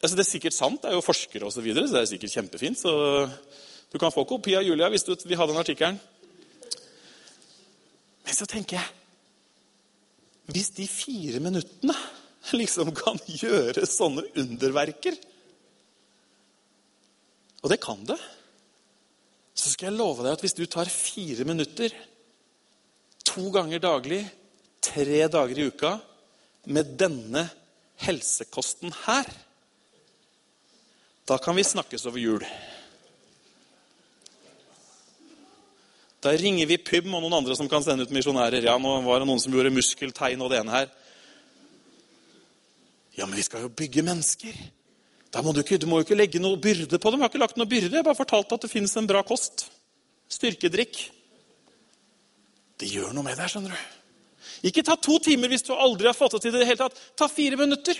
altså Det er sikkert sant, det er jo forskere osv., så, videre, så det er sikkert kjempefint. Så du kan få kopi av Julia hvis du vil ha den artikkelen. Men så tenker jeg Hvis de fire minuttene liksom kan gjøre sånne underverker. Og det kan det. Så skal jeg love deg at hvis du tar fire minutter to ganger daglig, tre dager i uka, med denne helsekosten her, da kan vi snakkes over jul. Da ringer vi Pym og noen andre som kan sende ut misjonærer. Ja, nå var det noen som gjorde muskeltegn og det ene her. Ja, men vi skal jo bygge mennesker. Da må du, ikke, du må jo ikke legge noe byrde på dem. Jeg har ikke lagt noe byrde. Jeg bare fortalt at det finnes en bra kost. Styrkedrikk. Det gjør noe med deg, skjønner du. Ikke ta to timer hvis du aldri har fått det til det hele tatt. Ta fire minutter.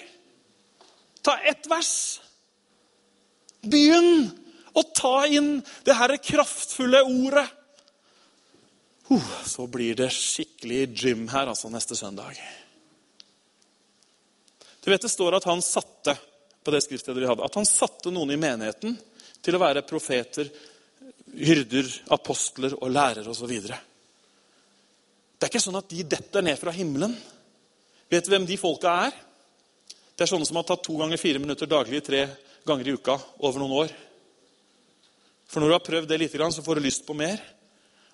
Ta ett vers. Begynn å ta inn det her kraftfulle ordet. Uh, så blir det skikkelig gym her altså neste søndag. Du vet Det står at han satte på det skriftstedet vi hadde, at han satte noen i menigheten til å være profeter, hyrder, apostler og lærere osv. Det er ikke sånn at de detter ned fra himmelen. Vet du hvem de folka er? Det er sånne som har tatt to ganger fire minutter daglig tre ganger i uka over noen år. For når du har prøvd det litt, så får du lyst på mer.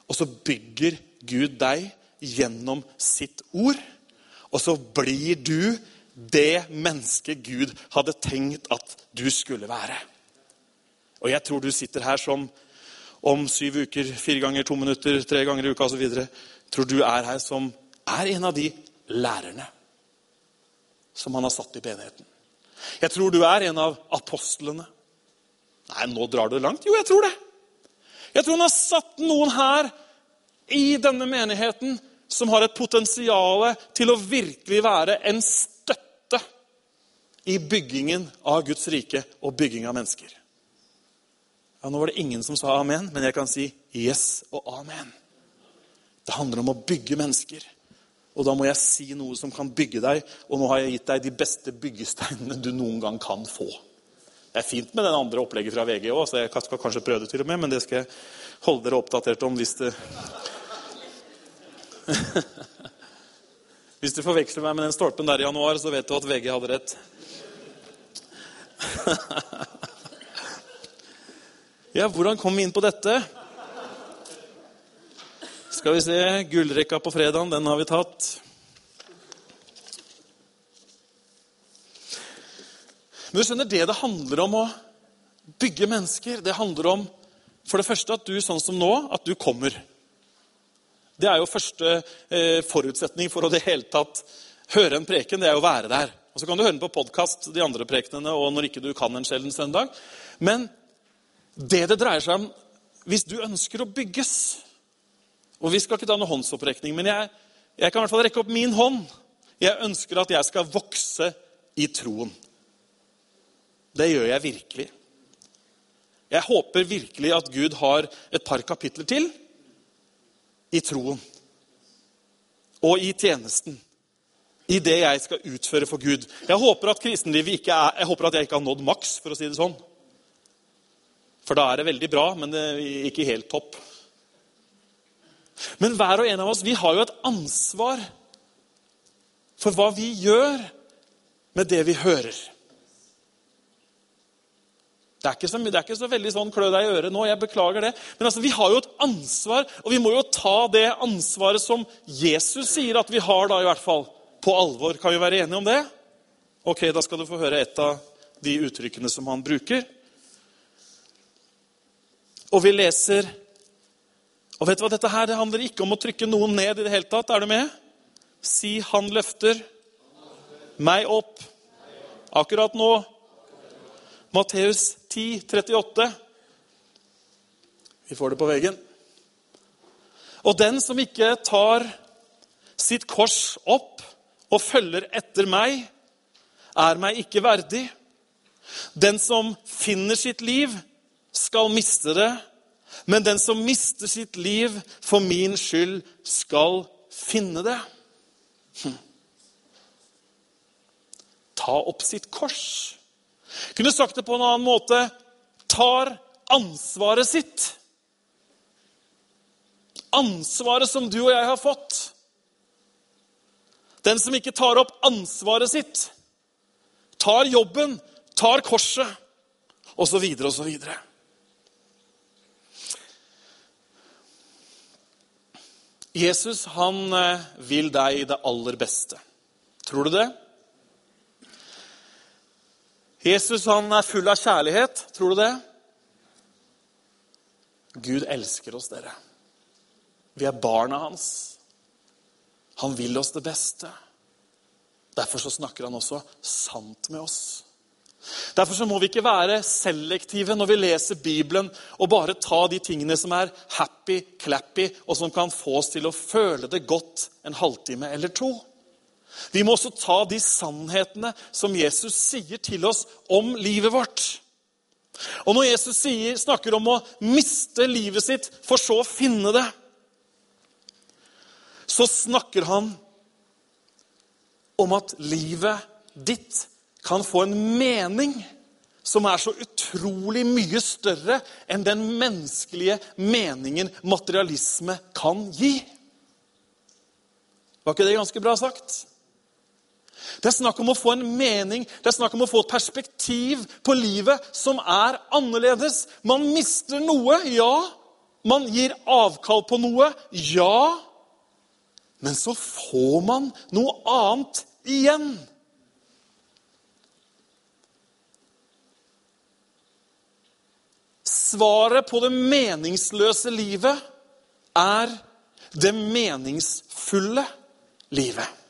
Og så bygger Gud deg gjennom sitt ord. Og så blir du det mennesket Gud hadde tenkt at du skulle være. Og jeg tror du sitter her som om syv uker, fire ganger to minutter, tre ganger i uka osv. Tror du er her som er en av de lærerne som han har satt i benigheten. Jeg tror du er en av apostlene. Nei, nå drar du langt. Jo, jeg tror det. Jeg tror han har satt noen her i denne menigheten som har et potensial til å virkelig være en støtte i byggingen av Guds rike og bygging av mennesker. Ja, Nå var det ingen som sa amen, men jeg kan si yes og amen. Det handler om å bygge mennesker. Og da må jeg si noe som kan bygge deg, og nå har jeg gitt deg de beste byggesteinene du noen gang kan få. Det er fint med den andre opplegget fra VG òg, så jeg skal kanskje prøve det til og med, men det skal jeg holde dere oppdatert om hvis det Hvis du forveksler meg med den stolpen der i januar, så vet du at VG hadde rett. ja, hvordan kom vi inn på dette? Skal vi se Gullrekka på fredagen, den har vi tatt. Men du skjønner, det det handler om å bygge mennesker, det handler om for det første at du sånn som nå, at du kommer. Det er jo første eh, forutsetning for å det hele tatt høre en preken. Det er jo å være der. Og Så kan du høre den på podkast, de andre prekenene, og når ikke du kan en sjelden søndag. Men det det dreier seg om Hvis du ønsker å bygges Og vi skal ikke ta noen håndsopprekning, men jeg, jeg kan i hvert fall rekke opp min hånd. Jeg ønsker at jeg skal vokse i troen. Det gjør jeg virkelig. Jeg håper virkelig at Gud har et par kapitler til i troen og i tjenesten i det jeg skal utføre for Gud. Jeg håper at kristenlivet ikke er, jeg håper at jeg ikke har nådd maks, for å si det sånn. For da er det veldig bra, men det er ikke helt topp. Men hver og en av oss vi har jo et ansvar for hva vi gjør med det vi hører. Det er, så, det er ikke så, veldig sånn klø deg i øret nå. jeg beklager det. Men altså, vi har jo et ansvar, og vi må jo ta det ansvaret som Jesus sier at vi har, da i hvert fall, på alvor. Kan vi være enige om det? Ok, Da skal du få høre et av de uttrykkene som han bruker. Og vi leser Og vet du hva dette her, Det handler ikke om å trykke noen ned i det hele tatt. Er du med? Si 'Han løfter meg opp'. Akkurat nå. Matteus 10, 38. Vi får det på veggen. Og den som ikke tar sitt kors opp og følger etter meg, er meg ikke verdig. Den som finner sitt liv, skal miste det. Men den som mister sitt liv for min skyld, skal finne det. Hm. Ta opp sitt kors. Kunne sagt det på en annen måte tar ansvaret sitt. Ansvaret som du og jeg har fått. Den som ikke tar opp ansvaret sitt, tar jobben, tar korset, osv., osv. Jesus han eh, vil deg det aller beste. Tror du det? Jesus han er full av kjærlighet. Tror du det? Gud elsker oss, dere. Vi er barna hans. Han vil oss det beste. Derfor så snakker han også sant med oss. Derfor så må vi ikke være selektive når vi leser Bibelen og bare ta de tingene som er happy-clappy, og som kan få oss til å føle det godt en halvtime eller to. Vi må også ta de sannhetene som Jesus sier til oss om livet vårt. Og når Jesus sier, snakker om å miste livet sitt for så å finne det, så snakker han om at livet ditt kan få en mening som er så utrolig mye større enn den menneskelige meningen materialisme kan gi. Var ikke det ganske bra sagt? Det er snakk om å få en mening, det er snakk om å få et perspektiv på livet som er annerledes. Man mister noe, ja. Man gir avkall på noe, ja. Men så får man noe annet igjen. Svaret på det meningsløse livet er det meningsfulle livet.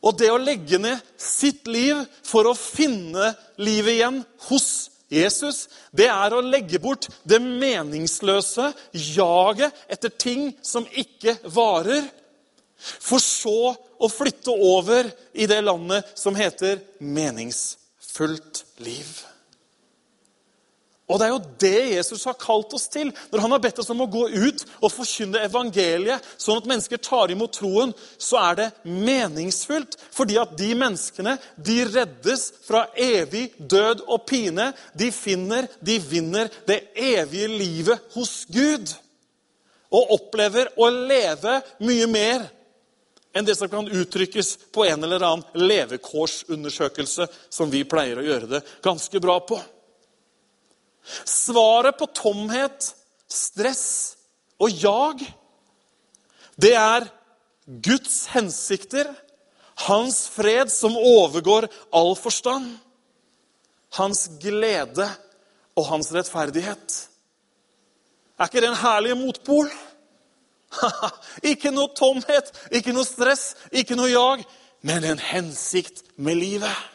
Og det å legge ned sitt liv for å finne livet igjen hos Jesus, det er å legge bort det meningsløse jaget etter ting som ikke varer, for så å flytte over i det landet som heter meningsfullt liv. Og Det er jo det Jesus har kalt oss til når han har bedt oss om å gå ut og forkynne evangeliet, sånn at mennesker tar imot troen. Så er det meningsfullt, fordi at de menneskene de reddes fra evig død og pine. De finner, de vinner det evige livet hos Gud. Og opplever å leve mye mer enn det som kan uttrykkes på en eller annen levekårsundersøkelse, som vi pleier å gjøre det ganske bra på. Svaret på tomhet, stress og jag, det er Guds hensikter, hans fred som overgår all forstand, hans glede og hans rettferdighet. Er ikke det en herlig motpol? ikke noe tomhet, ikke noe stress, ikke noe jag, men en hensikt med livet.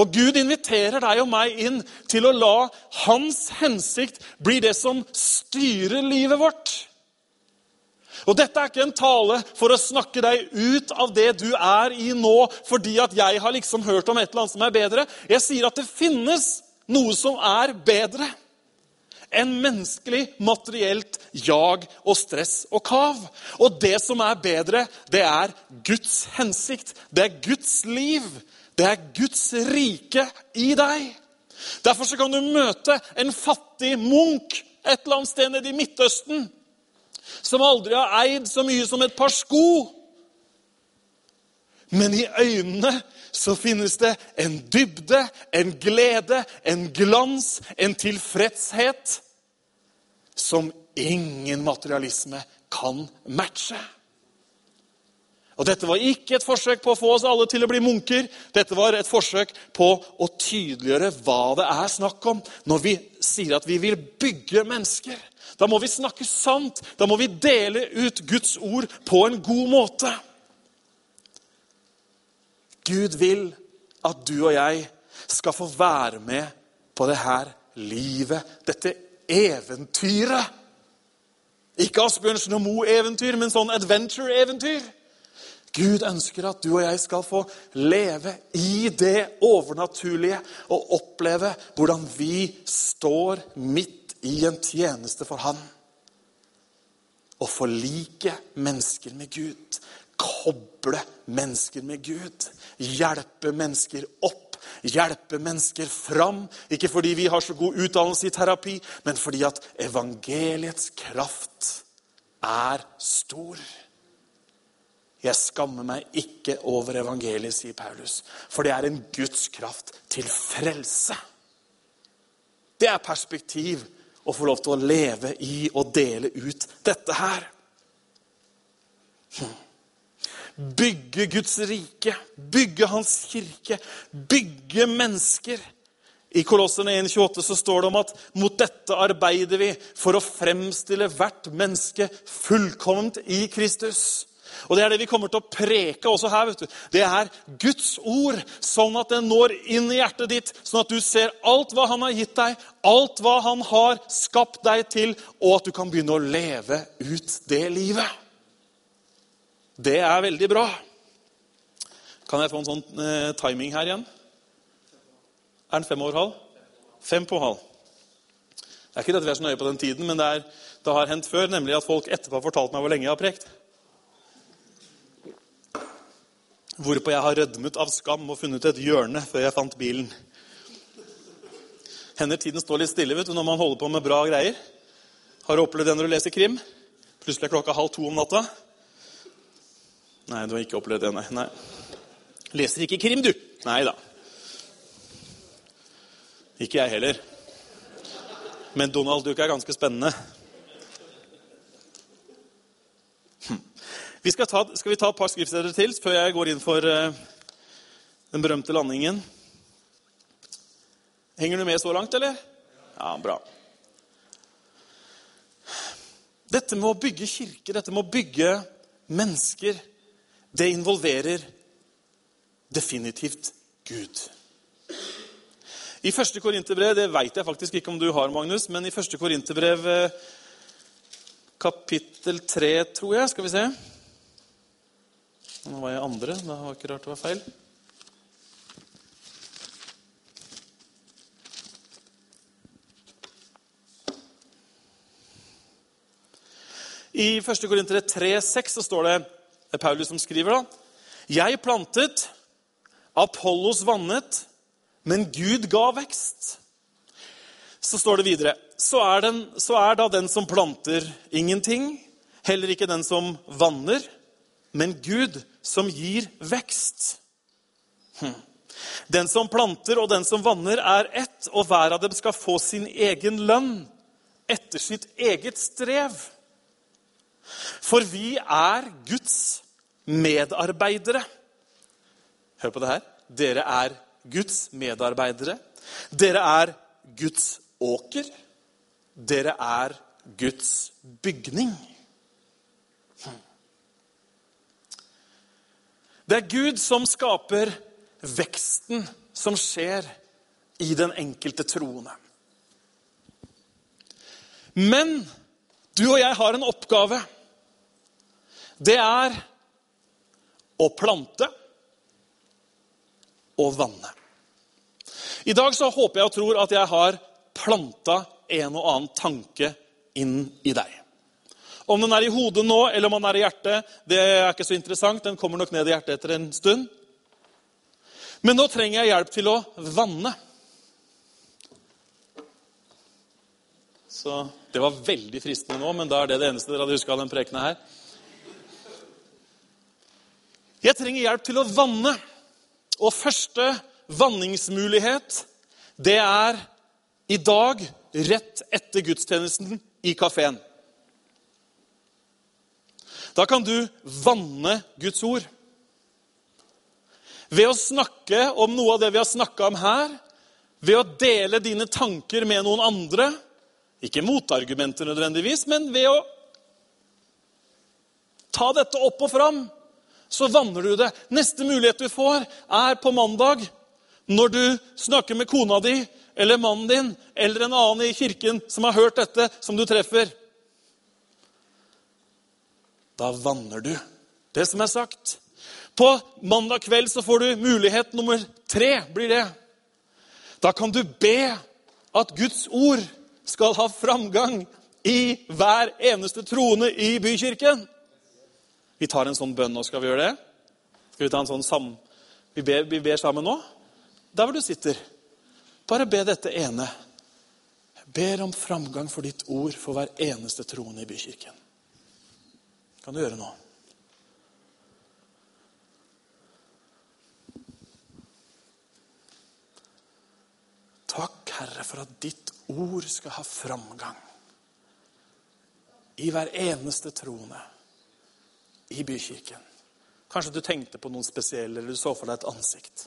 Og Gud inviterer deg og meg inn til å la hans hensikt bli det som styrer livet vårt. Og Dette er ikke en tale for å snakke deg ut av det du er i nå, fordi at jeg har liksom hørt om et eller annet som er bedre. Jeg sier at det finnes noe som er bedre enn menneskelig, materielt jag og stress og kav. Og det som er bedre, det er Guds hensikt. Det er Guds liv. Det er Guds rike i deg. Derfor kan du møte en fattig munk et eller annet sted nede i Midtøsten. som aldri har eid så mye som et par sko. Men i øynene så finnes det en dybde, en glede, en glans, en tilfredshet som ingen materialisme kan matche. Og Dette var ikke et forsøk på å få oss alle til å bli munker. Dette var et forsøk på å tydeliggjøre hva det er snakk om når vi sier at vi vil bygge mennesker. Da må vi snakke sant. Da må vi dele ut Guds ord på en god måte. Gud vil at du og jeg skal få være med på det her livet, dette eventyret. Ikke Asbjørnsen og Moe-eventyr, men sånn adventure-eventyr. Gud ønsker at du og jeg skal få leve i det overnaturlige og oppleve hvordan vi står midt i en tjeneste for Han. Å forlike mennesker med Gud, koble mennesker med Gud, hjelpe mennesker opp, hjelpe mennesker fram. Ikke fordi vi har så god utdannelse i terapi, men fordi at evangeliets kraft er stor. Jeg skammer meg ikke over evangeliet, sier Paulus, for det er en Guds kraft til frelse. Det er perspektiv å få lov til å leve i og dele ut dette her. Bygge Guds rike, bygge Hans kirke, bygge mennesker. I Kolosserne 1,28 så står det om at mot dette arbeider vi for å fremstille hvert menneske fullkomment i Kristus. Og Det er det vi kommer til å preke også her. vet du. Det er Guds ord, sånn at det når inn i hjertet ditt, sånn at du ser alt hva Han har gitt deg, alt hva Han har skapt deg til, og at du kan begynne å leve ut det livet. Det er veldig bra. Kan jeg få en sånn eh, timing her igjen? Er den fem over halv? Fem på halv. Det er ikke dette vi er så nøye på den tiden, men det, er, det har hendt før, nemlig at folk etterpå har fortalt meg hvor lenge jeg har prekt. Hvorpå jeg har rødmet av skam og funnet et hjørne før jeg fant bilen. Hender tiden står litt stille vet du, når man holder på med bra greier. Har du opplevd det når du leser krim? Plutselig er klokka halv to om natta. Nei, du har ikke opplevd det, nei. nei. Leser ikke krim, du? Nei da. Ikke jeg heller. Men Donald Duck er ganske spennende. Vi skal, ta, skal, vi ta et par skriftsteder til før jeg går inn for uh, den berømte landingen? Henger du med så langt, eller? Ja, bra. Dette med å bygge kirke, dette med å bygge mennesker, det involverer definitivt Gud. I første Korinterbrev det vet jeg faktisk ikke om du har, Magnus, men i første Korinterbrev eh, kapittel 3, tror jeg Skal vi se nå var jeg andre. Det var ikke rart det var feil. I 1. Korinter 3,6 så står det det er Paulus som skriver da, Jeg plantet, Apollos vannet, men Gud ga vekst. Så står det videre så er, den, så er da den som planter, ingenting. Heller ikke den som vanner, men Gud som gir vekst. Hm. Den som planter og den som vanner, er ett, og hver av dem skal få sin egen lønn etter sitt eget strev. For vi er Guds medarbeidere. Hør på det her. Dere er Guds medarbeidere. Dere er Guds åker. Dere er Guds bygning. Det er Gud som skaper veksten som skjer i den enkelte troende. Men du og jeg har en oppgave. Det er å plante og vanne. I dag så håper jeg og tror at jeg har planta en og annen tanke inn i deg. Om den er i hodet nå eller om den er i hjertet, det er ikke så interessant. Den kommer nok ned i hjertet etter en stund. Men nå trenger jeg hjelp til å vanne. Så Det var veldig fristende nå, men da er det det eneste dere hadde huska av den prekenen her. Jeg trenger hjelp til å vanne. Og første vanningsmulighet, det er i dag rett etter gudstjenesten i kafeen. Da kan du vanne Guds ord. Ved å snakke om noe av det vi har snakka om her, ved å dele dine tanker med noen andre Ikke motargumenter nødvendigvis, men ved å ta dette opp og fram, så vanner du det. Neste mulighet du får, er på mandag, når du snakker med kona di eller mannen din eller en annen i kirken som har hørt dette, som du treffer. Da vanner du det som er sagt. På mandag kveld så får du mulighet nummer tre. blir det. Da kan du be at Guds ord skal ha framgang i hver eneste trone i bykirken. Vi tar en sånn bønn nå. Skal vi gjøre det? Skal Vi ta en sånn sam... Vi ber, vi ber sammen nå. Der hvor du sitter. Bare be dette ene. Jeg ber om framgang for ditt ord for hver eneste trone i bykirken. Kan du gjøre nå. Takk, Herre, for at ditt ord skal ha framgang i hver eneste troende i bykirken. Kanskje du tenkte på noen spesielle, eller du så for deg et ansikt.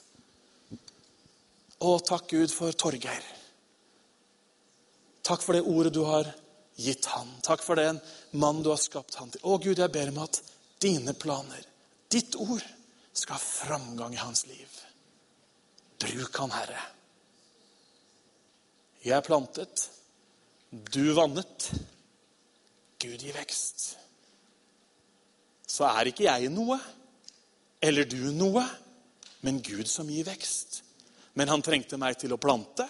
Å, takk Gud for Torgeir. Takk for det ordet du har gitt han. Takk for den mann du har skapt han til. Å Gud, jeg ber om at dine planer, ditt ord, skal ha framgang i hans liv. Bruk han, Herre. Jeg plantet, du vannet. Gud gir vekst. Så er ikke jeg noe, eller du noe, men Gud som gir vekst. Men han trengte meg til å plante.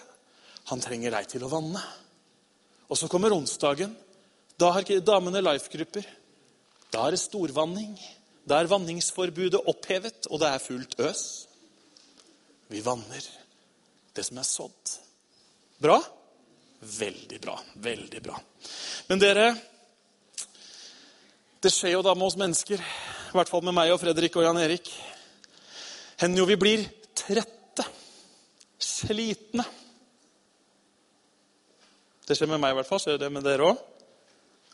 Han trenger deg til å vanne. Og så kommer onsdagen. Da har damene life-grupper. Da er det storvanning. Da er vanningsforbudet opphevet, og det er fullt øs. Vi vanner det som er sådd. Bra? Veldig bra. Veldig bra. Men dere Det skjer jo da med oss mennesker, i hvert fall med meg og Fredrik og Jan Erik, hender jo vi blir trette, slitne. Det skjer med meg i hvert fall. Skjer det med dere òg?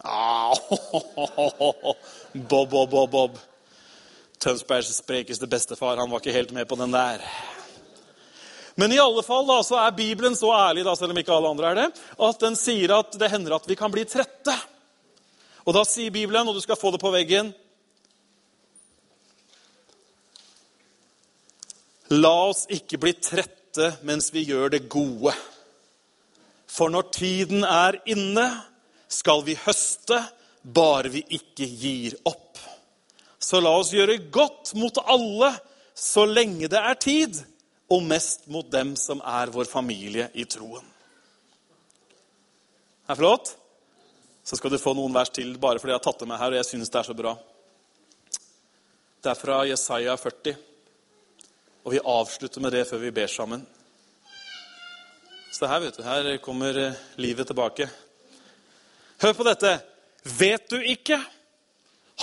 Ah, Bob, Bob, Bob, Bob. Tønsbergs sprekeste bestefar. Han var ikke helt med på den der. Men i alle fall da, så er Bibelen så ærlig, da, selv om ikke alle andre er det, at den sier at det hender at vi kan bli trette. Og da sier Bibelen, og du skal få det på veggen La oss ikke bli trette mens vi gjør det gode. For når tiden er inne, skal vi høste, bare vi ikke gir opp. Så la oss gjøre godt mot alle så lenge det er tid og mest mot dem som er vår familie i troen. Er det flott? Så skal du få noen vers til bare fordi jeg har tatt det med her, og jeg syns det er så bra. Det er fra Jesaja 40, og vi avslutter med det før vi ber sammen. Så her, vet du, her kommer eh, livet tilbake. Hør på dette. Vet du ikke?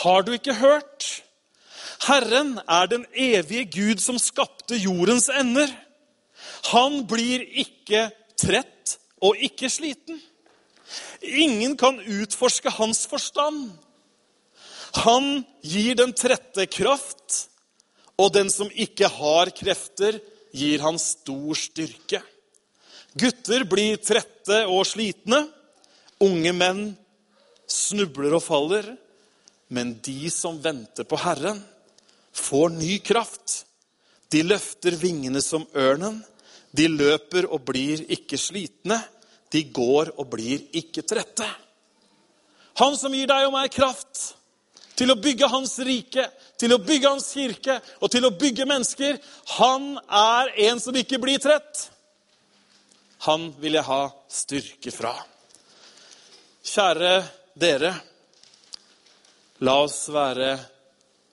Har du ikke hørt? Herren er den evige Gud som skapte jordens ender. Han blir ikke trett og ikke sliten. Ingen kan utforske hans forstand. Han gir den trette kraft, og den som ikke har krefter, gir han stor styrke. Gutter blir trette og slitne. Unge menn snubler og faller. Men de som venter på Herren, får ny kraft. De løfter vingene som ørnen. De løper og blir ikke slitne. De går og blir ikke trette. Han som gir deg og meg kraft til å bygge hans rike, til å bygge hans kirke og til å bygge mennesker, han er en som ikke blir trett. Han vil jeg ha styrke fra. Kjære dere, la oss være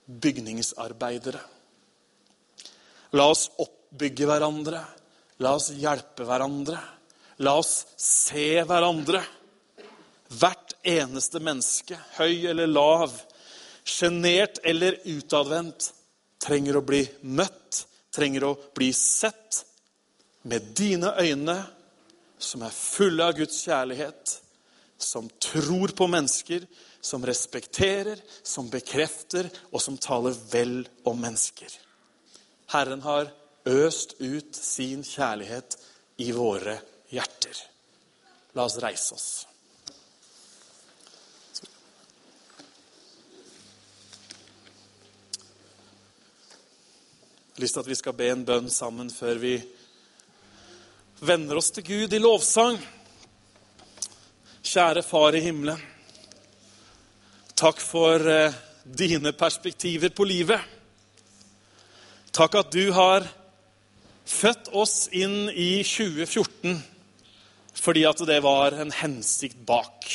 bygningsarbeidere. La oss oppbygge hverandre. La oss hjelpe hverandre. La oss se hverandre. Hvert eneste menneske, høy eller lav, sjenert eller utadvendt, trenger å bli møtt, trenger å bli sett med dine øyne, som er fulle av Guds kjærlighet, som tror på mennesker, som respekterer, som bekrefter, og som taler vel om mennesker. Herren har øst ut sin kjærlighet i våre hjerter. La oss reise oss. Jeg har lyst til at vi skal be en bønn sammen før vi vender oss til Gud i lovsang. Kjære Far i himmelen. Takk for eh, dine perspektiver på livet. Takk at du har født oss inn i 2014 fordi at det var en hensikt bak.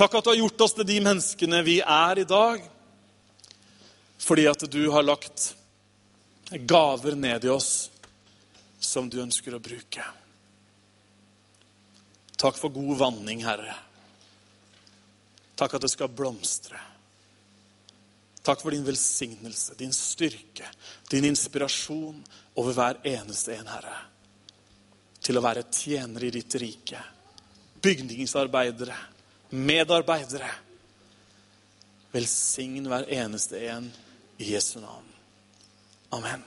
Takk at du har gjort oss til de menneskene vi er i dag, fordi at du har lagt gaver ned i oss som du ønsker å bruke. Takk for god vanning, Herre. Takk at det skal blomstre. Takk for din velsignelse, din styrke, din inspirasjon over hver eneste en, Herre. Til å være tjenere i ditt rike. Bygningsarbeidere, medarbeidere. Velsign hver eneste en i Jesu navn. Amen.